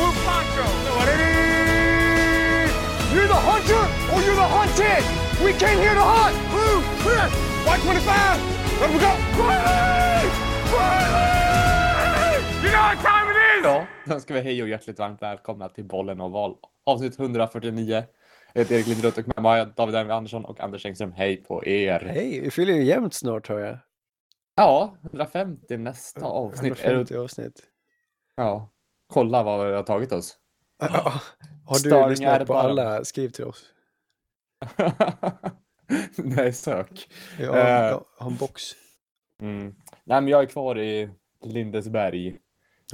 blue poncho. You're the hunter or you're the hunted. We came here to hunt. Blue, clear. White 25. Let we go. Riley! Riley! You know what time it is? Ja, då ska vi hej och hjärtligt varmt välkomna till Bollen och val. Avsnitt 149. Jag heter Erik Lindroth och med mig har David Elmby Andersson och Anders Engström. Hej på er! Hej, vi fyller ju jämnt snart tror jag. Ja, 150 nästa avsnitt. Är 150 det, avsnitt. ja, kolla vad vi har tagit oss. Ja, Har du Starring lyssnat på alla, skriv till oss. Nej, sök. Jag Eh. har, jag har en box. Mm. Nej, men jag är kvar i Lindesberg,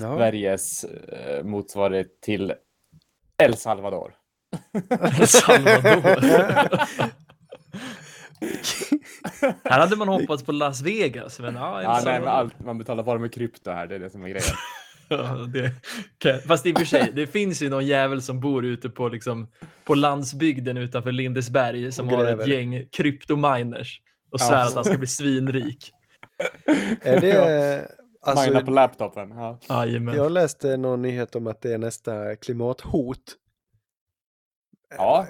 Ja. Sveriges eh, motsvarighet till El Salvador. El Salvador. Här hade man hoppats på Las Vegas, men ja, Ja, nej, men allt, man betalar bara med krypto här, det är det som är grejen. Ja, det, kan- fast i och för sig, det finns ju någon jävel som bor ute på, liksom, på landsbygden utanför Lindesberg som har ett gäng kryptominers och Ja. svär att han ska bli svinrik. Är det, alltså, Mina på laptopen. Ja. Jag läste någon nyhet om att det är nästa klimathot. ja,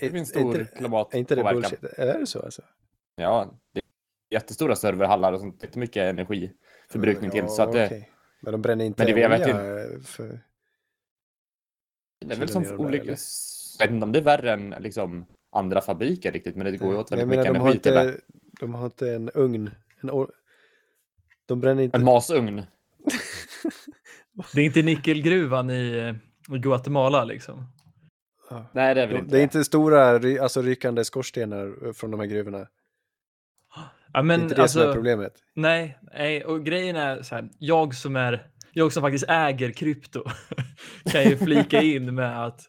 är, det finns är stor inte, är inte det klimatpåverkan. bullshit? Är det så alltså? Ja, det är jättestora serverhallar och sånt. Jättemycket energiförbrukning till. Så att det, okej. Men de bränner inte Men det- jag vet olja för... det är väl som olika... eller? Jag vet inte om det är värre än liksom andra fabriker riktigt, men det går ju åt väldigt mycket de har, energi till det. inte, de har inte en ugn. En or... De bränner inte... En masugn. Det är inte nickelgruvan i, i Guatemala liksom. Ja. Nej, det är väl De, inte det är inte stora alltså, rykande skorstenar från de här gruvorna. Ja, det är men inte det som är alltså, problemet. nej, nej, och grejen är så här, jag som är, jag som faktiskt äger krypto kan ju flika in med att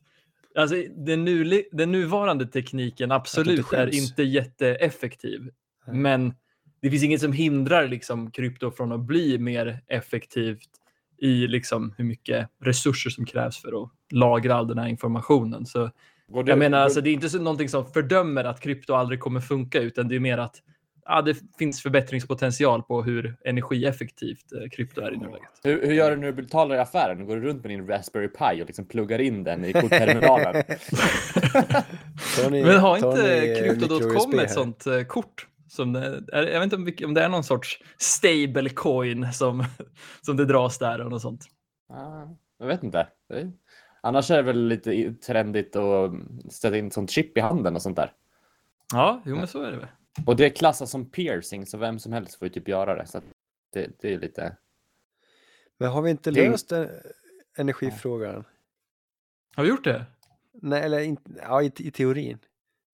alltså, den, nu, den nuvarande tekniken absolut är skäms. inte jätteeffektiv, Nej. men det finns inget som hindrar liksom krypto från att bli mer effektivt i liksom hur mycket resurser som krävs för att lagra all den här informationen. Så det- jag menar, går- alltså, det är inte så, någonting som fördömer att krypto aldrig kommer funka, utan det är mer att ja, det finns förbättringspotential på hur energieffektivt eh, krypto är i nuläget. Hur, hur gör du när du betalar i affären? Går du runt med din Raspberry Pi och liksom pluggar in den i kortterminalen? Men har inte ni, eh, ett sånt eh, kort? Som det, är, jag vet inte om, om det är någon sorts stablecoin som, som det dras där och något sånt. Ah, jag vet inte. Annars är det väl lite trendigt att sätta in ett sånt chip i handen och sånt där. Ja, jo men så är det väl. Och det klassas som piercing, så vem som helst får ju typ göra det. Så att det, det är lite... Men har vi inte Det löst energifrågan? Har vi gjort det? Nej, eller in, ja, i, i teorin.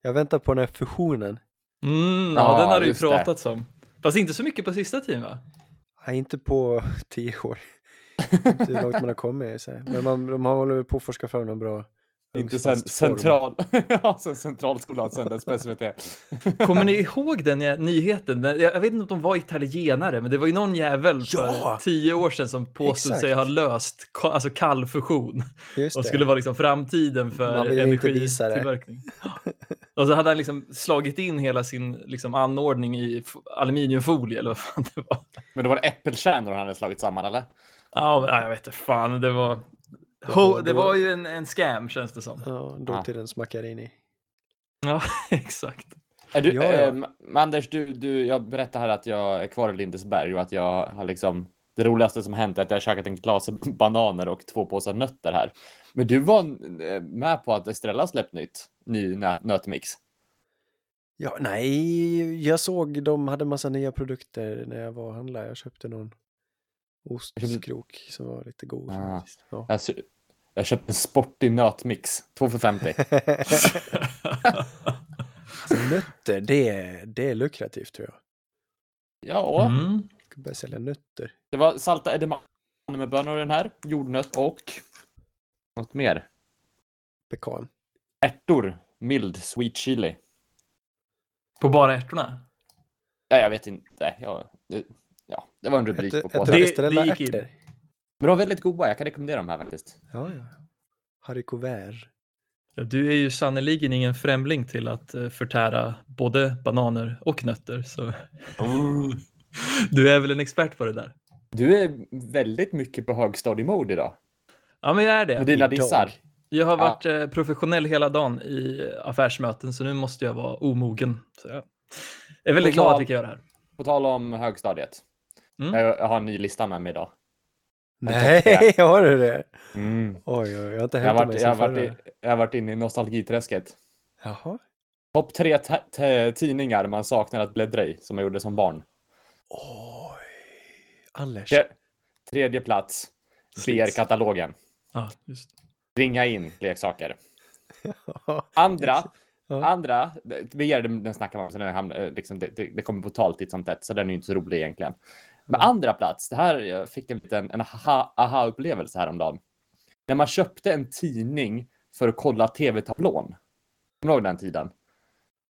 Jag väntar på den här fusionen. Mm, ja, Ja, den har det ju pratats om. Fast inte så mycket på sista tiden va? Nej, inte på tio år. Inte hur långt man har kommit. Så här. Men man, de har hållit på att forska fram någon bra Inte form. central... ja, så centralskolan sändes på SVT. Kommer ni ihåg den nyheten? Jag vet inte om de var italienare, men det var ju någon jävel för Ja! tio år sedan som påstod Exakt. sig ha löst alltså kallfusion och det. skulle vara liksom framtiden för energitillverkning. Och så hade han liksom slagit in hela sin liksom anordning i aluminiumfolie eller vad fan det var. Men då var det äppelkärnor han hade slagit samman, eller? Ja, men, ja, jag vet inte fan, det var... Då- det då- var ju en, en scam känns det som. Ja, dåtidens Macchiarini. Ja, exakt. Är du, Ja, ja. ehm, men Anders, du, du, jag berättade här att jag är kvar i Lindesberg och att jag har liksom... Det roligaste som hänt är att jag har käkat en glas bananer och två påsar nötter här. Men du var eh, med på att Estrella släppt nytt, ny nö- nötmix. Ja, nej, jag såg de hade massa nya produkter när jag var och handlade. Jag köpte någon ostkrok som var lite god. Ah. faktiskt. Ja. Jag, jag köpte en sportig nötmix, två för 50. Så nötter, det är, det är lukrativt tror jag. Ja, Mm. Jag ska börja sälja nötter. det var salta edamame med bönor i den här, jordnöt och något mer. Pekan. Ärtor, mild sweet chili. På bara ärtorna? Ja, jag vet inte. Ja, det, ja, det var en rubrik Äter på påsen. Det- det gick in. Men de var väldigt goda. Jag kan rekommendera dem här faktiskt. Ja, ja. Haricot vert. Ja, du är ju sannerligen ingen främling till att eh, förtära både bananer och nötter. Så du är väl en expert på det där? Du är väldigt mycket på högstadiemode idag. Ja, men jag är Med det. dina Idag. dissar. Jag har Ja. varit eh, professionell hela dagen i affärsmöten, så nu måste jag vara omogen. Så jag är väldigt glad att vi kan göra det här. På tal om högstadiet. Mm. Jag, jag har en ny lista med mig idag. Nej, har du det? Mm. Oj, oj, jag har inte Jag, varit, jag, varit i, jag har varit inne i nostalgiträsket. Jaha. Topp tre tidningar man saknar att bläddra i, som jag gjorde som barn. Oj. Anders. Tre, tredje plats, BR-katalogen. Just. det. Ringa in leksaker. Andra, andra, VR den den snackar man om, så den hamnar, liksom, det, det, det kommer på tal titt som tätt, så den är inte så rolig egentligen. Men andra plats, det här, jag fick en liten en aha- aha-upplevelse häromdagen. När man köpte en tidning för att kolla tv-tablån. Kommer du ihåg den tiden?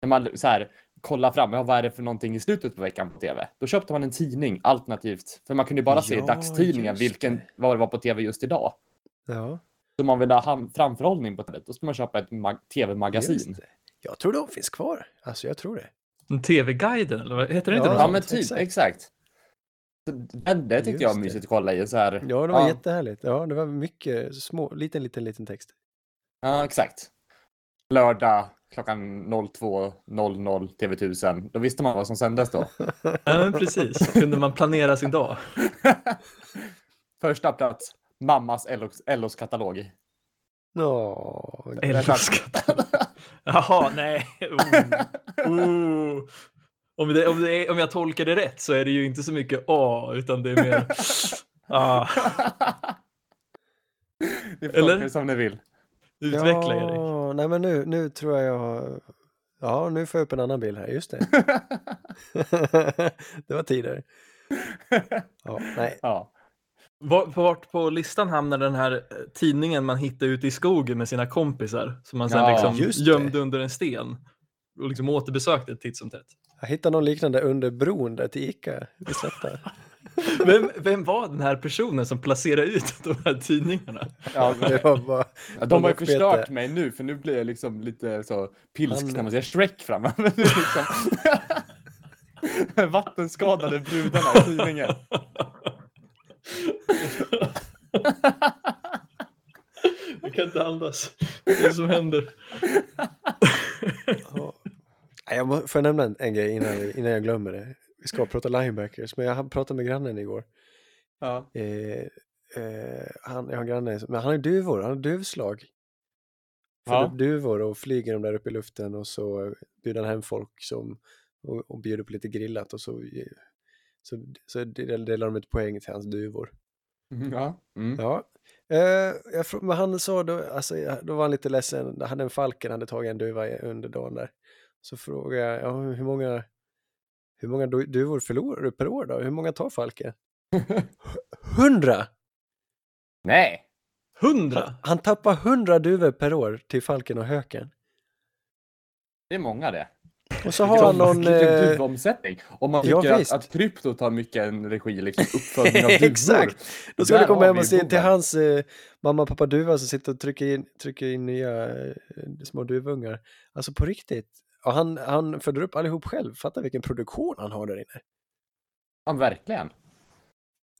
När man så här, kollar fram, ja, vad är det för någonting i slutet på veckan på tv? Då köpte man en tidning alternativt, för man kunde ju bara se i Ja, dagstidningen vilken, det. vad det var på tv just idag. Ja, Så man vill ha framförhållning på det, då ska man köpa ett mag- tv-magasin. det. Jag tror de finns kvar. Alltså, jag tror det. En TV-guiden, eller vad heter det inte? Ja, något Ja, men typ, exakt. exakt. Det, det tyckte Just jag var mysigt att kolla i. Så här. Ja, det var ja, jättehärligt. Ja, det var mycket små, liten, liten, liten text. Ja, exakt. Lördag klockan 02.00 TV1000. Då visste man vad som sändes då. Ja, men precis. Kunde man planera sin dag? Första plats, mammas Ellos, katalog. Ja, Älskar. Jaha, nej. Oh. Oh. Om, det, om, det är, om jag tolkar det rätt så är det ju inte så mycket A, utan det är mer... Ah, Ni får Eller? som ni vill. utveckla Erik. ja, nej men nu, nu tror jag jag. Ja, nu får jag upp en annan bild här, just det. det var tidigare. Ja, nej. Ja. Var- på Vart på listan hamnar den här eh, tidningen man hittade ute i skogen med sina kompisar som man sen Ja, liksom gömde under en sten och liksom återbesökte titt som tätt. Jag hittade någon liknande under bron där till Ica. Vem, vem var den här personen som placerade ut de här tidningarna? Ja, Det var bara... Ja, de har ju förstört mig nu, för nu blir jag liksom lite så pilsk Han- när man ser Shrek är liksom... Vattenskadade brudarna i tidningen. Jag kan inte andas. Det är det som händer. Jag må, får jag nämna en, grej innan, innan jag glömmer det? Vi ska prata linebackers, men jag pratat med grannen igår. Ja. Eh, eh, han, jag har en granne, men han har duvor, han har duvslag. Får Ja. duvor och flyger de där uppe i luften och så bjuder han hem folk som, och, och bjuder på lite grillat och så, så, så del- delar de ut poäng till hans duvor. Ja. Mm. Ja. Eh, jag, men han sa då, alltså, då var han lite ledsen, han hade en falken, hade tagit en duva under dagen där. Så frågade jag, ja, hur många, hur många du- duvor förlorar du per år då? Hur många tar falken? Hundra! Nej. Hundra? Han tappar hundra duvor per år till falken och höken. Det är många det. Och så har han någon... Vilken Eh, duvomsättning. Om man ja, tycker att, visst. att krypto tar mycket energi, liksom uppfödning av duvor. Exakt. då ska du komma hem och se till hans eh, mamma, pappa duva som sitter och trycker in, trycker in nya eh, små duvungar. Alltså på riktigt. Och han, han föder upp allihop själv. Fatta vilken produktion han har där inne. Ja, verkligen.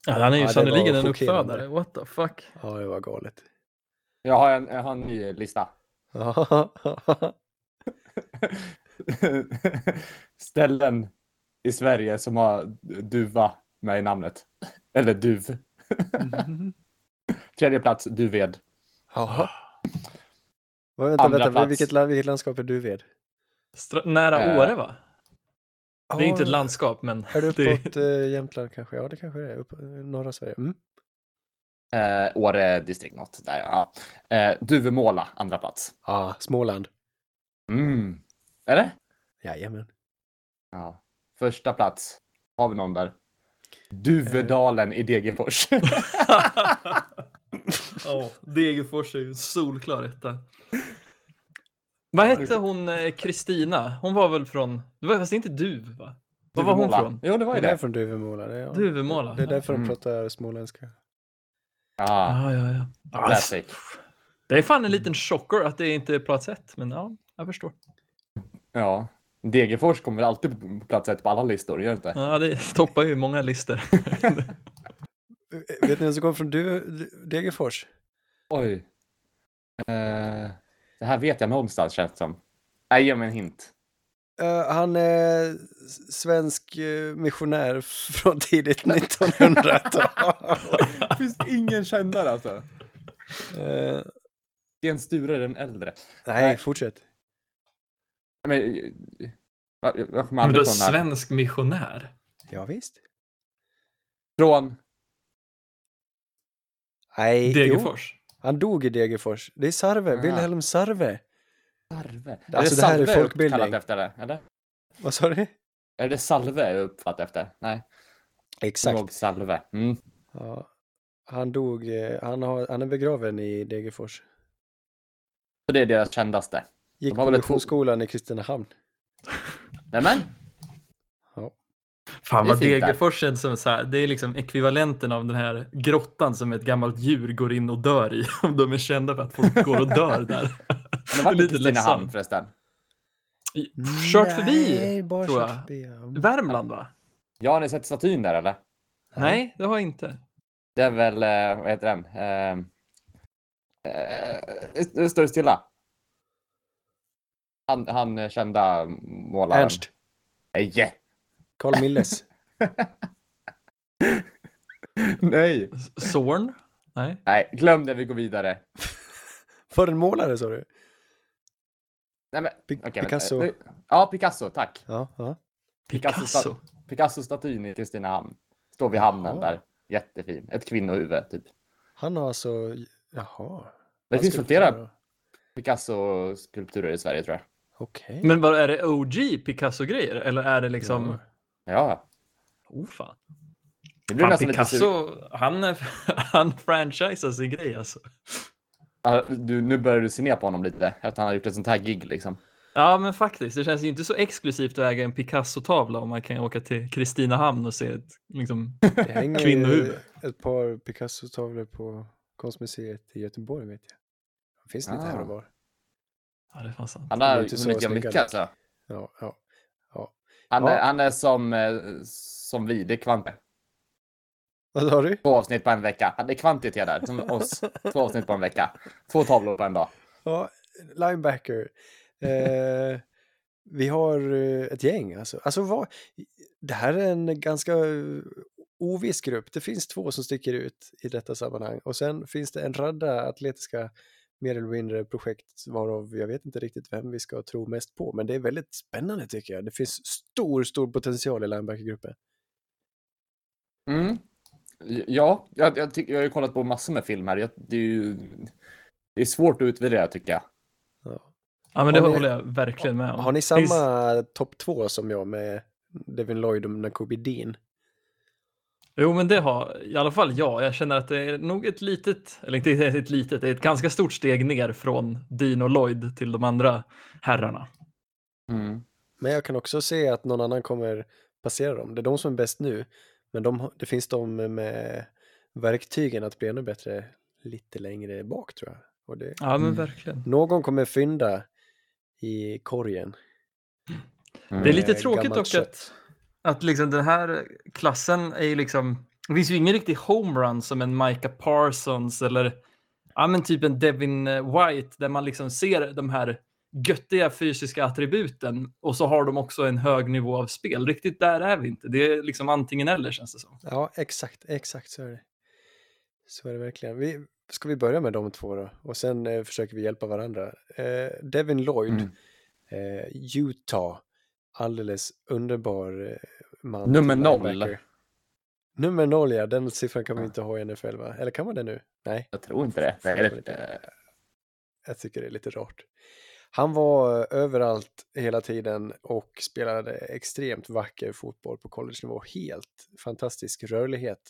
Ja, han är ju Ja, sannerligen en uppfödare. What the fuck? Ja, det var galet. Jag har en, jag har en ny lista. Ställen i Sverige som har duva med i namnet. Eller duv. Tredje plats, Duved. Jaha. Vad, vänta, Andra vänta, plats. vilket, land- vilket landskap är du vid? Stra- nära Eh, Åre va? Det är inte ett landskap men Är du det uppåt eh, Jämtland kanske? Ja, det kanske det är. Upp, norra Sverige. Mm. Eh, Åre distrikt något. Där, ja. eh, Duvemåla, andra plats. Ja, Småland. Mm. Är det? Jajamän. Ja. Första plats. Har vi någon där? Duvedalen i Degerfors. Ja, Degerfors är ju en solklar etta. Vad hette hon eh, Kristina? Hon var väl från, det var fast inte du va? Var var hon från? Jo, det var ju Det från Duvemåla. Det är, ja. Duvemåla. Det är därför de Mm. pratar småländska. Ja, Ja, ja, ja. classic. Det är fan en liten chocker att det inte är plats ett, men ja, jag förstår. Ja. Degerfors kommer alltid på plats ett på alla listor, gör det inte? Ja, det toppar ju många listor. Vet ni vem som kommer från du, Degerfors? Oj. Eh, det här vet jag någonstans känns det som. Nej, ge mig en hint. Eh, han är svensk eh, missionär från tidigt 1900-tal. Det finns ingen kändare alltså. Eh, Sten Sture den äldre. nej, Nej. fortsätt. Men, jag, jag kommer Men den här. svensk missionär. Ja, visst. Från... Nej, jo, Degerfors. Han dog i Degerfors. Det är Sarve, Ah. Wilhelm Sarve. Sarve. Alltså, det här är folkbildning. efter det? Eller? Vad sa du? Är det Salve jag uppfattat efter? Nej. Exakt. Låg Salve. Mm. Ja. Han dog, eh, han, har, han är begraven i Degerfors. Så det är deras kändaste. Gick De på missionsskolan i Kristinehamn. Nämen. Fan Det är vad. Degerfors känns som så här, det är liksom ekvivalenten av den här grottan som ett gammalt djur går in och dör i. Om de är kända för att folk går och dör där. Det var Lite Kristinehamn förresten. Kört förbi, Nej, bara tror jag. förbi. ja. Värmland va? Ja, har ni sett statyn där eller? Nej, det har jag inte. Det är väl, eh, vad heter den? Eh, det står stilla. Han, han kända målaren. Ernst, Nej! Carl Milles. Nej! Zorn? Nej. Nej, glöm det, vi går vidare. För en målare sa du? Nej, men, Pi- okej, Picasso. vänta. Ja, Picasso, tack. Ja, ja. Picasso. Picasso. Picasso-statyn i Kristinehamn. Står vid hamnen Jaha. där. Jättefin. Ett kvinnohuvud, typ. Han har alltså, jaha. Det finns flera. Picasso-skulpturer i Sverige, tror jag. Okej. Men vad är det OG Picasso-grejer? Eller är det liksom... Ja. Ja, Oh fan. det blir fan nästan lite sur- Picasso, han, han franchisar sin grej alltså. Du, nu börjar du se ner på honom lite, att han har gjort ett sånt här gig liksom. Ja men faktiskt, det känns ju inte så exklusivt att äga en Picasso-tavla om man kan åka till Kristinehamn och se ett liksom... Det hänger ju Kvinnohuvud. ett par Picasso-tavlor på konstmuseet i Göteborg vet jag. Det finns lite Ah. här och var. Ja det är fan sant. Han har hunnit göra mycket alltså. Ja, ja. Han, Ja. är, han är som, eh, som vi, det är kvant. Vad sa du? Två avsnitt på en vecka. Han är kvantitet där, som oss. Två avsnitt på en vecka. Två tavlor på en dag. Ja, linebacker. Eh, vi har eh, ett gäng alltså. Alltså vad, det här är en ganska eh, oviss grupp. Det finns två som sticker ut i detta sammanhang och sen finns det en radda atletiska mer eller mindre projekt varav jag vet inte riktigt vem vi ska tro mest på, men det är väldigt spännande tycker jag. Det finns stor, stor potential i linebackergruppen. Mm. Ja, jag, jag, tycker- jag har ju kollat på massor med filmer. Jag, det är ju det är svårt att utvärdera tycker jag. Ja. Ja men det Har ni- håller jag verkligen med om. Har ni Finns- samma topp två som jag med Devin Lloyd och Nakobe Dean? Jo men det har i alla fall jag. Jag känner att det är nog ett litet, eller inte ett litet, det är ett ganska stort steg ner från Dean och Lloyd till de andra herrarna. Mm. Men jag kan också se att någon annan kommer passera dem. Det är de som är bäst nu, men de, det finns de med verktygen att bli ännu bättre lite längre bak tror jag. Och det, Ja men Mm. verkligen. någon kommer fynda i korgen. Mm. Det är lite tråkigt dock kött. att, att liksom den här klassen är ju liksom, det finns ju ingen riktig homerun som en Micah Parsons eller ja men typ en Devin eh, White där man liksom ser de här göttiga fysiska attributen och så har de också en hög nivå av spel. Riktigt där är vi inte. Det är liksom antingen eller känns det som. Ja, exakt, exakt så är det. Så är det verkligen. Vi, ska vi börja med de två då? Och sen eh, försöker vi hjälpa varandra. Eh, Devin Lloyd, Mm. eh, Utah, alldeles underbar eh, man. Nummer noll. Nummer noll, ja. Den siffran kan man inte ha i NFL, va? Eller kan man det nu? Nej, Jag tror inte det. Vad det- eh, jag tycker det är lite rart. Han var eh, överallt hela tiden och spelade extremt vacker fotboll på college-nivå. Helt fantastisk rörlighet.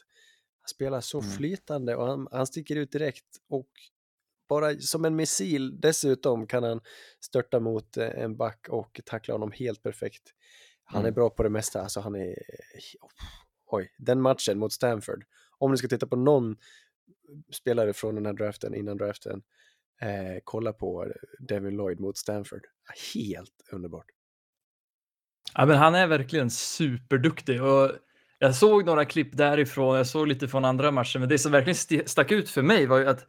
Han spelar så Mm. flytande och han, han sticker ut direkt och bara som en missil dessutom kan han störta mot eh, en back och tackla honom helt perfekt. Han är Mm. bra på det mesta, alltså han är... Oj, den matchen mot Stanford. Om ni ska titta på någon spelare från den här draften, innan draften, eh, kolla på Devin Lloyd mot Stanford. Helt underbart. Ja, men han är verkligen superduktig och jag såg några klipp därifrån. Jag såg lite från andra matcher, men det som verkligen stack ut för mig var ju att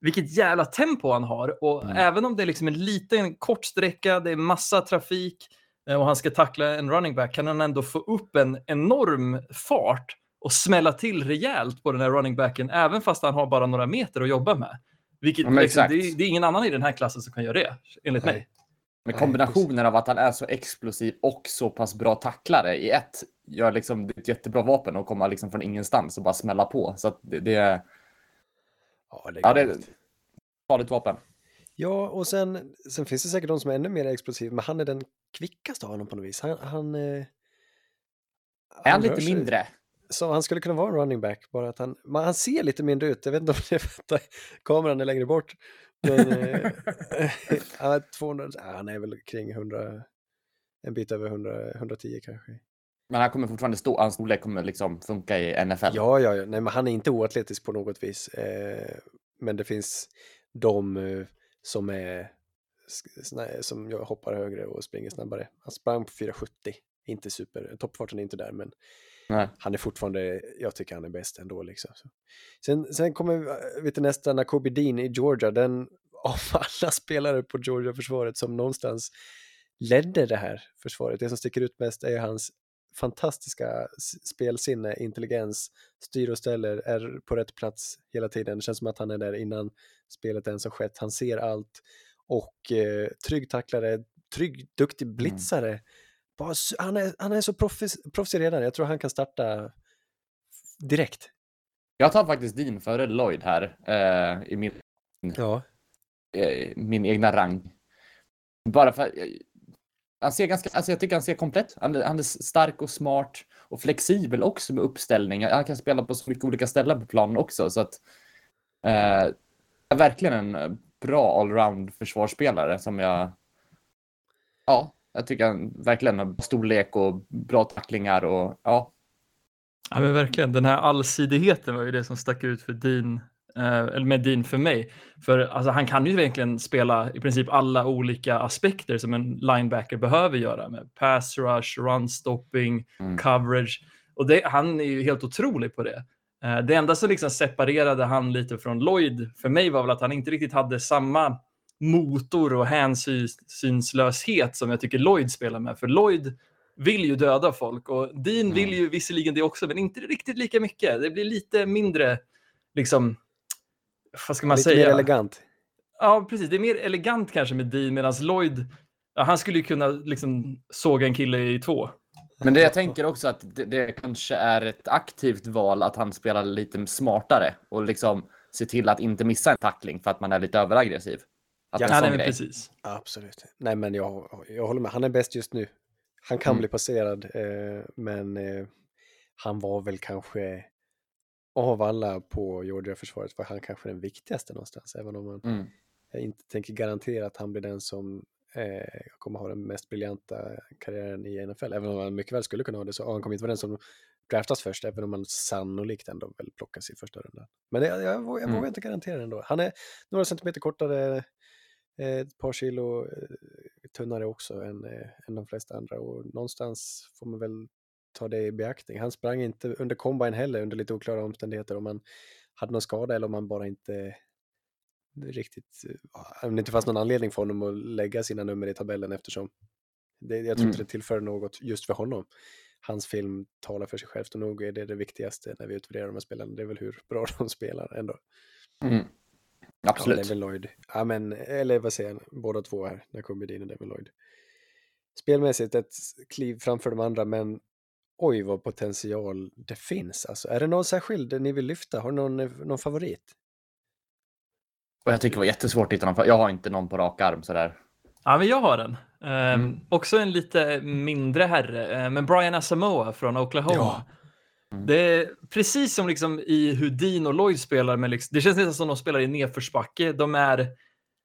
vilket jävla tempo han har. Och Mm. även om det är liksom en liten kort sträcka, det är massa trafik eh, och han ska tackla en running back, kan han ändå få upp en enorm fart och smälla till rejält på den här running backen, även fast han har bara några meter att jobba med. Vilket, Ja, liksom, det, är, det är ingen annan i den här klassen som kan göra det, enligt Nej. mig. Men kombinationen av att han är så explosiv och så pass bra tacklare i ett gör liksom det ett jättebra vapen att komma liksom från ingenstans och bara smälla på. Så det, det är Ja, det är ja, det är galet. ett farligt vapen. Ja, och sen, sen finns det säkert de som är ännu mer explosiva, men han är den kvickaste av honom på något vis. Han, han, eh, Är han rör lite mindre? Så han skulle kunna vara en running back, bara att han, men han ser lite mindre ut. Jag vet inte om det är för att kameran är längre bort. Men, han, är 200, ja, han är väl kring 100, en bit över 100, 110 kanske. Men han kommer fortfarande stå, hans storlek kommer liksom funka i NFL. Ja, ja, ja. Nej, men han är inte oatletisk på något vis. Eh, men det finns de eh, som är som jag hoppar högre och springer snabbare. Han sprang på 470, inte super, toppfarten är inte där, men Nej. han är fortfarande, jag tycker han är bäst ändå liksom. Så. Sen, sen kommer vi till nästa, Nakobe Dean i Georgia, den av alla spelare på Georgia-försvaret som någonstans ledde det här försvaret. Det som sticker ut mest är hans fantastiska spelsinne, intelligens, styr och ställer, är på rätt plats hela tiden. Det känns som att han är där innan spelet ens har skett. Han ser allt och eh, trygg tacklare, trygg, duktig blitzare. Bara, s- han, är, han är så proffs- proffsig redan. Jag tror han kan starta direkt. Jag tar faktiskt din före Lloyd här eh, i min, Ja, eh, min egna rang. Bara för eh, han ser ganska, alltså jag tycker han ser komplett. Han, är- han är stark och smart och flexibel också med uppställning. Han kan spela på så mycket olika ställen på planen också. Så att, eh, är verkligen en bra allround försvarsspelare som jag. Ja, jag tycker han verkligen har storlek och bra tacklingar och ja. Ja, men verkligen. Den här allsidigheten var ju det som stack ut för Dean, eller med Dean för mig. För alltså, han kan ju verkligen spela i princip alla olika aspekter som en linebacker behöver göra med pass rush, run stopping, Mm. coverage. Och det, han är ju helt otrolig på det. Eh, det enda som liksom separerade han lite från Lloyd för mig var väl att han inte riktigt hade samma motor och hänsynslöshet som jag tycker Lloyd spelar med. För Lloyd vill ju döda folk och Dean vill Mm. ju visserligen det också, men inte riktigt lika mycket. Det blir lite mindre, liksom, vad ska man lite säga? mer elegant. Ja, precis. Det är mer elegant kanske med Dean, medan Lloyd, ja, han skulle ju kunna liksom såga en kille i två. Men det jag tänker också att det, det kanske är ett aktivt val att han spelar lite smartare och liksom se till att inte missa en tackling för att man är lite överaggressiv. Att Ja, nej, precis. Absolut. Nej, men jag, jag håller med. Han är bäst just nu. Han kan Mm. bli passerad, eh, men eh, han var väl kanske av alla på Georgia-försvaret var han kanske den viktigaste någonstans, även om man Mm. jag inte tänker garantera att han blir den som eh, kommer ha den mest briljanta karriären i NFL, även om han mycket väl skulle kunna ha det, så han kommer inte vara den som draftas först, även om han sannolikt ändå väl plockas i första rundan. Men jag, jag, vågar- jag Mm. vågar inte garantera det ändå. Han är några centimeter kortare, eh, ett par kilo eh, tunnare också än, eh, än de flesta andra och någonstans får man väl ta det i beaktning. Han sprang inte under combine heller under lite oklara omständigheter om han hade någon skada eller om han bara inte riktigt, eh, om det inte fanns någon anledning för honom att lägga sina nummer i tabellen eftersom det, jag tror inte Mm. det tillför något just för honom. Hans film talar för sig självt och nog är det det viktigaste när vi utvärderar de här spelarna. Det är väl hur bra de spelar ändå. Mm. Ja, Absolut. Devin Lloyd. Ja, men, eller vad säger jag, båda två här, Nakobe Dean och Devin Lloyd. Spelmässigt ett kliv framför de andra, men oj vad potential det finns. Alltså, är det någon särskild ni vill lyfta? Har ni någon, någon favorit? Och jag tycker det var jättesvårt att hitta någon. Jag har inte någon på rak arm sådär. Ja, men jag har den. Ehm, Mm. Också en lite mindre herre, eh, men Brian Asamoah från Oklahoma. Ja. Mm. Det är precis som liksom i hur Dean och Lloyd spelar. Med liksom, det känns nästan som de spelar i nedförsbacke. De är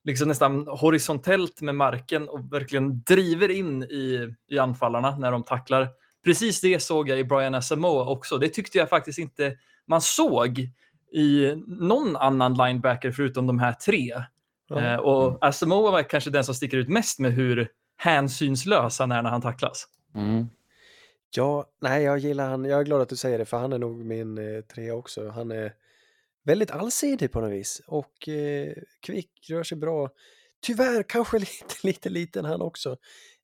liksom nästan horisontellt med marken och verkligen driver in i, i anfallarna när de tacklar. Precis det såg jag i Brian Asamoah också. Det tyckte jag faktiskt inte man såg i någon annan linebacker förutom de här tre. Ja. Eh, och Asamoah var kanske den som sticker ut mest med hur hänsynslös han är när han tacklas. Mm. Ja, nej, jag gillar han. Jag är glad att du säger det, för han är nog min eh, trea också. Han är väldigt allsidig på något vis och eh, kvick, rör sig bra. Tyvärr kanske lite, lite liten han också.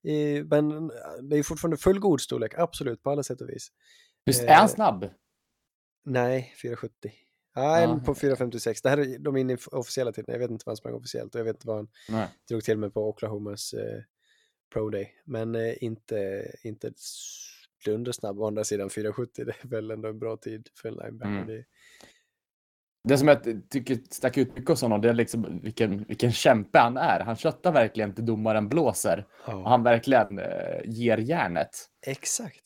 Eh, men det är fortfarande fullgod storlek, absolut, på alla sätt och vis. Visst är han Eh, snabb? Nej, 470. Nej, Ja. en på 456. Det här är de är inne i officiella tiden. Jag vet inte vad han sprang officiellt och jag vet inte vad han Nej. drog till med på Oklahomas eh, Pro Day. Men eh, inte, inte dundersnabb. Å andra sidan 470, det är väl ändå en bra tid för en linebacker. Mm. Det, som jag tycker stack ut mycket hos honom, det är liksom vilken, vilken kämpe han är. Han köttar verkligen till domaren blåser. Och ja, han verkligen eh, ger järnet. exakt.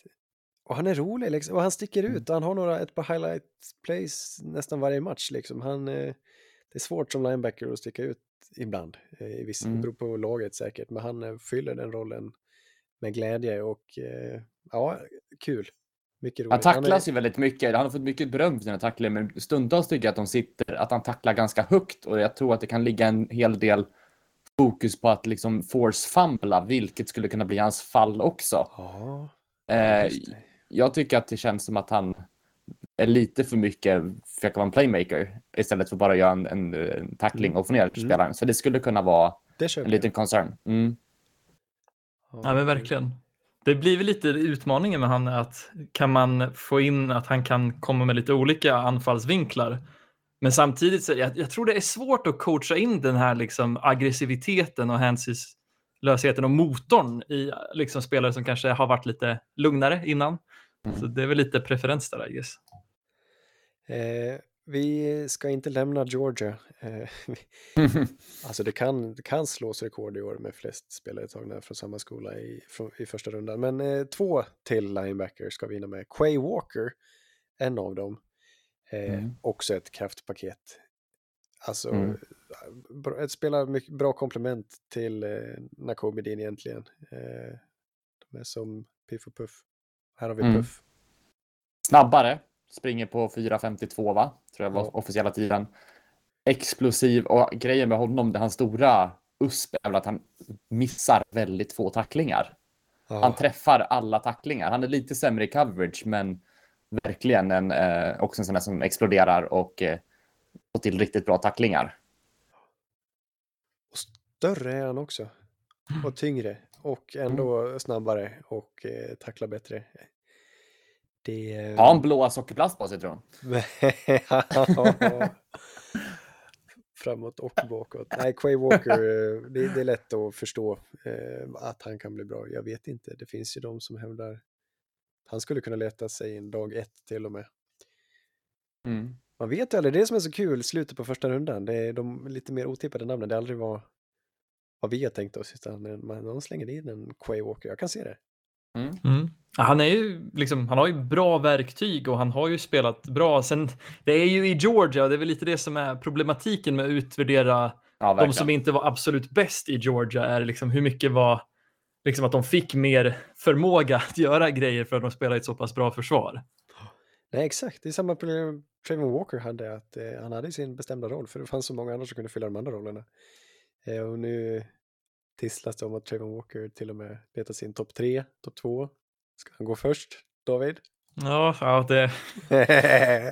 Och han är rolig liksom. och han sticker Mm. ut. Och han har några, ett par highlight plays nästan varje match liksom. Han, eh, det är svårt som linebacker att sticka ut ibland. Eh, i vissa, Mm. Det beror på laget säkert, men han eh, fyller den rollen med glädje och eh, ja, kul. Mycket roligt. Han tacklas är, ju väldigt mycket. Han har fått mycket beröm för sina tacklingar, men stundtals tycker jag att de sitter, att han tacklar ganska högt och jag tror att det kan ligga en hel del fokus på att liksom force fumbla, vilket skulle kunna bli hans fall också. Ja, Eh, jag tycker att det känns som att han är lite för mycket försöka vara en playmaker istället för bara att göra en, en, en tackling Mm. och få ner Mm. spelaren. Så det skulle kunna vara en liten concern. Mm. Ja, men verkligen. Det blir väl lite utmaningen med han att kan man få in att han kan komma med lite olika anfallsvinklar. Men samtidigt så jag, jag tror det är svårt att coacha in den här liksom aggressiviteten och hänsynslösheten och motorn i liksom spelare som kanske har varit lite lugnare innan. Mm. Så det är väl lite preferens där, I guess. Eh, vi ska inte lämna Georgia. Eh, alltså det kan, det kan slås rekord i år med flest spelare tagna från samma skola i, från, i första rundan. Men eh, två till linebackers ska vi hinna med. Quay Walker, en av dem. Eh, Mm. Också ett kraftpaket. Alltså Mm. bra- ett spelar mycket bra komplement till eh, Dean egentligen. Eh, de är som Piff och Puff. Här har vi Mm. Puff. Snabbare, springer på 4.52 va? Tror jag var Ja. officiella tiden. Explosiv och grejen med honom, det hans stora USP är väl att han missar väldigt få tacklingar. Ja. Han träffar alla tacklingar. Han är lite sämre i coverage, men verkligen en, eh, också en sån där som exploderar och eh, får till riktigt bra tacklingar. Större är han också. Och tyngre. Och ändå snabbare och eh, tacklar bättre. Det... Har han blåa sockerplast på sig tror jag? Ja. Framåt och bakåt. Nej, Quay Walker, eh, det, det är lätt att förstå eh, att han kan bli bra. Jag vet inte, det finns ju de som hävdar han skulle kunna leta sig in dag ett till och med. Mm. Man vet ju aldrig, det är det som är så kul, slutet på första rundan. Det är de lite mer otippade namnen, det är aldrig vad, vad vi har tänkt oss, utan man, någon slänger in en Quay Walker, jag kan se det. Mm. Mm. Han, är ju liksom, han har ju bra verktyg och han har ju spelat bra. Sen, det är ju i Georgia det är väl lite det som är problematiken med att utvärdera Ja, de som inte var absolut bäst i Georgia. är liksom hur mycket var liksom att de fick mer förmåga att göra grejer för att de spelade ett så pass bra försvar. Nej, exakt, det är samma problem Trayvon Walker hade, att eh, han hade sin bestämda roll, för det fanns så många andra som kunde fylla de andra rollerna. Eh, och nu tisslas det om att Trayvon Walker till och med letar sin topp tre, topp två. Ska han gå först, David? Ja, ja det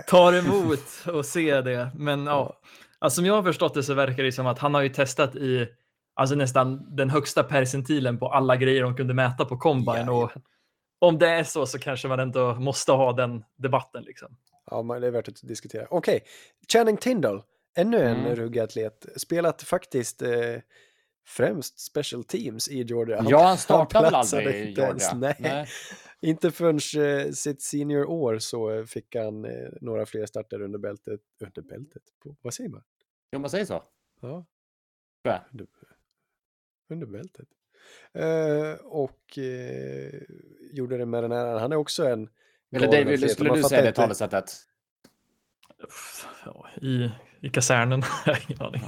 tar emot att se det. Men ja, alltså, som jag har förstått det så verkar det som att han har ju testat i alltså nästan den högsta percentilen på alla grejer de kunde mäta på Combine. Och Jajamän. om det är så så kanske man ändå måste ha den debatten. Liksom. Ja, men det är värt att diskutera. Okej, Channing Tindall, ännu en Mm. ruggig atlet. Spelat faktiskt eh, främst special teams i Georgia. Ja, han startar väl platsade aldrig i inte Georgia? ens, nej. Inte förrän eh, sitt senior år så eh, fick han eh, några fler starter under bältet. Under bältet? På, vad säger man? Jo, man säger så. Ja, jag. under, under bältet. Eh, och gjorde det med den här. Han är också en Eller David, skulle du säga det talesättet? Ja, i, I kasernen. Jag har ingen aning.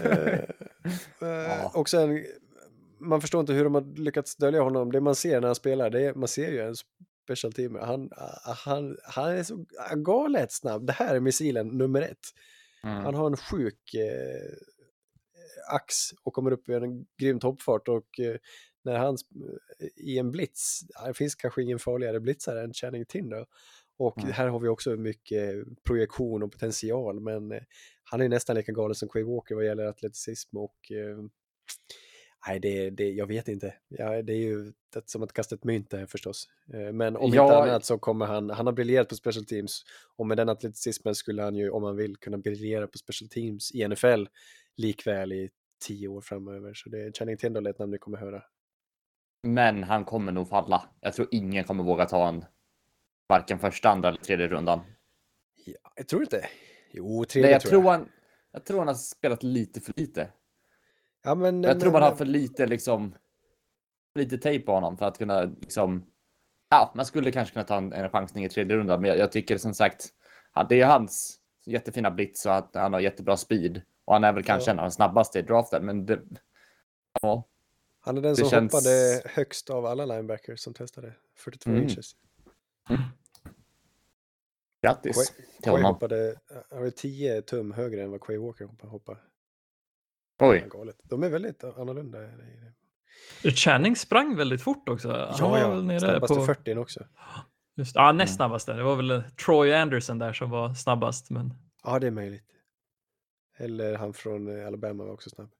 Eh, eh, Också en, man förstår inte hur de har lyckats dölja honom. Det man ser när han spelar, det är, man ser ju en special team. Han, ah, han, han är så galet snabb. Det här är missilen nummer ett. Mm. Han har en sjuk eh, ax och kommer upp i en grym toppfart och eh, när han i en blitz, det finns kanske ingen farligare blitzare än Channing Tindall. Och Mm. här har vi också mycket projektion och potential, men eh, han är nästan lika galen som Quay Walker vad gäller atleticism och eh, nej, det, det, jag vet inte. Ja, det är ju det, som att kasta ett mynt det här förstås. Eh, men om inte Ja. annat så kommer han, han har briljerat på special teams och med den atleticismen skulle han ju, om han vill, kunna briljera på special teams i NFL likväl i tio år framöver. Så det är Channing Tindall ett namn ni kommer höra. Men han kommer nog falla. Jag tror ingen kommer våga ta en varken första, andra eller tredje rundan. Ja, jag tror inte. Jo, tredje Nej, jag, tror tror jag. han, jag tror han har spelat lite för lite. Ja, men, Jag tror men- man har för lite liksom. Lite tejp på honom för att kunna liksom. Ja, man skulle kanske kunna ta en, en chansning i tredje rundan, men jag, jag tycker som sagt. Ja, det är hans jättefina blitz och att han har jättebra speed och han är väl kanske Ja. en av de snabbaste i draften, men det. Ja, Han är den som känns- hoppade högst av alla linebackers som testade. 42 Mm. inches. Grattis Quay- till Quay honom. hoppade, han var 10 tum högre än vad Quay Walker hoppade. Oj, Galet. De är väldigt annorlunda. Channing sprang väldigt fort också. Han Ja, var ja. väl nere Snabbaste på... 40 också. Just, ja, näst snabbaste. Det var väl eh, Troy Anderson där som var snabbast. Men Ja, det är möjligt. Eller han från eh, Alabama var också snabb.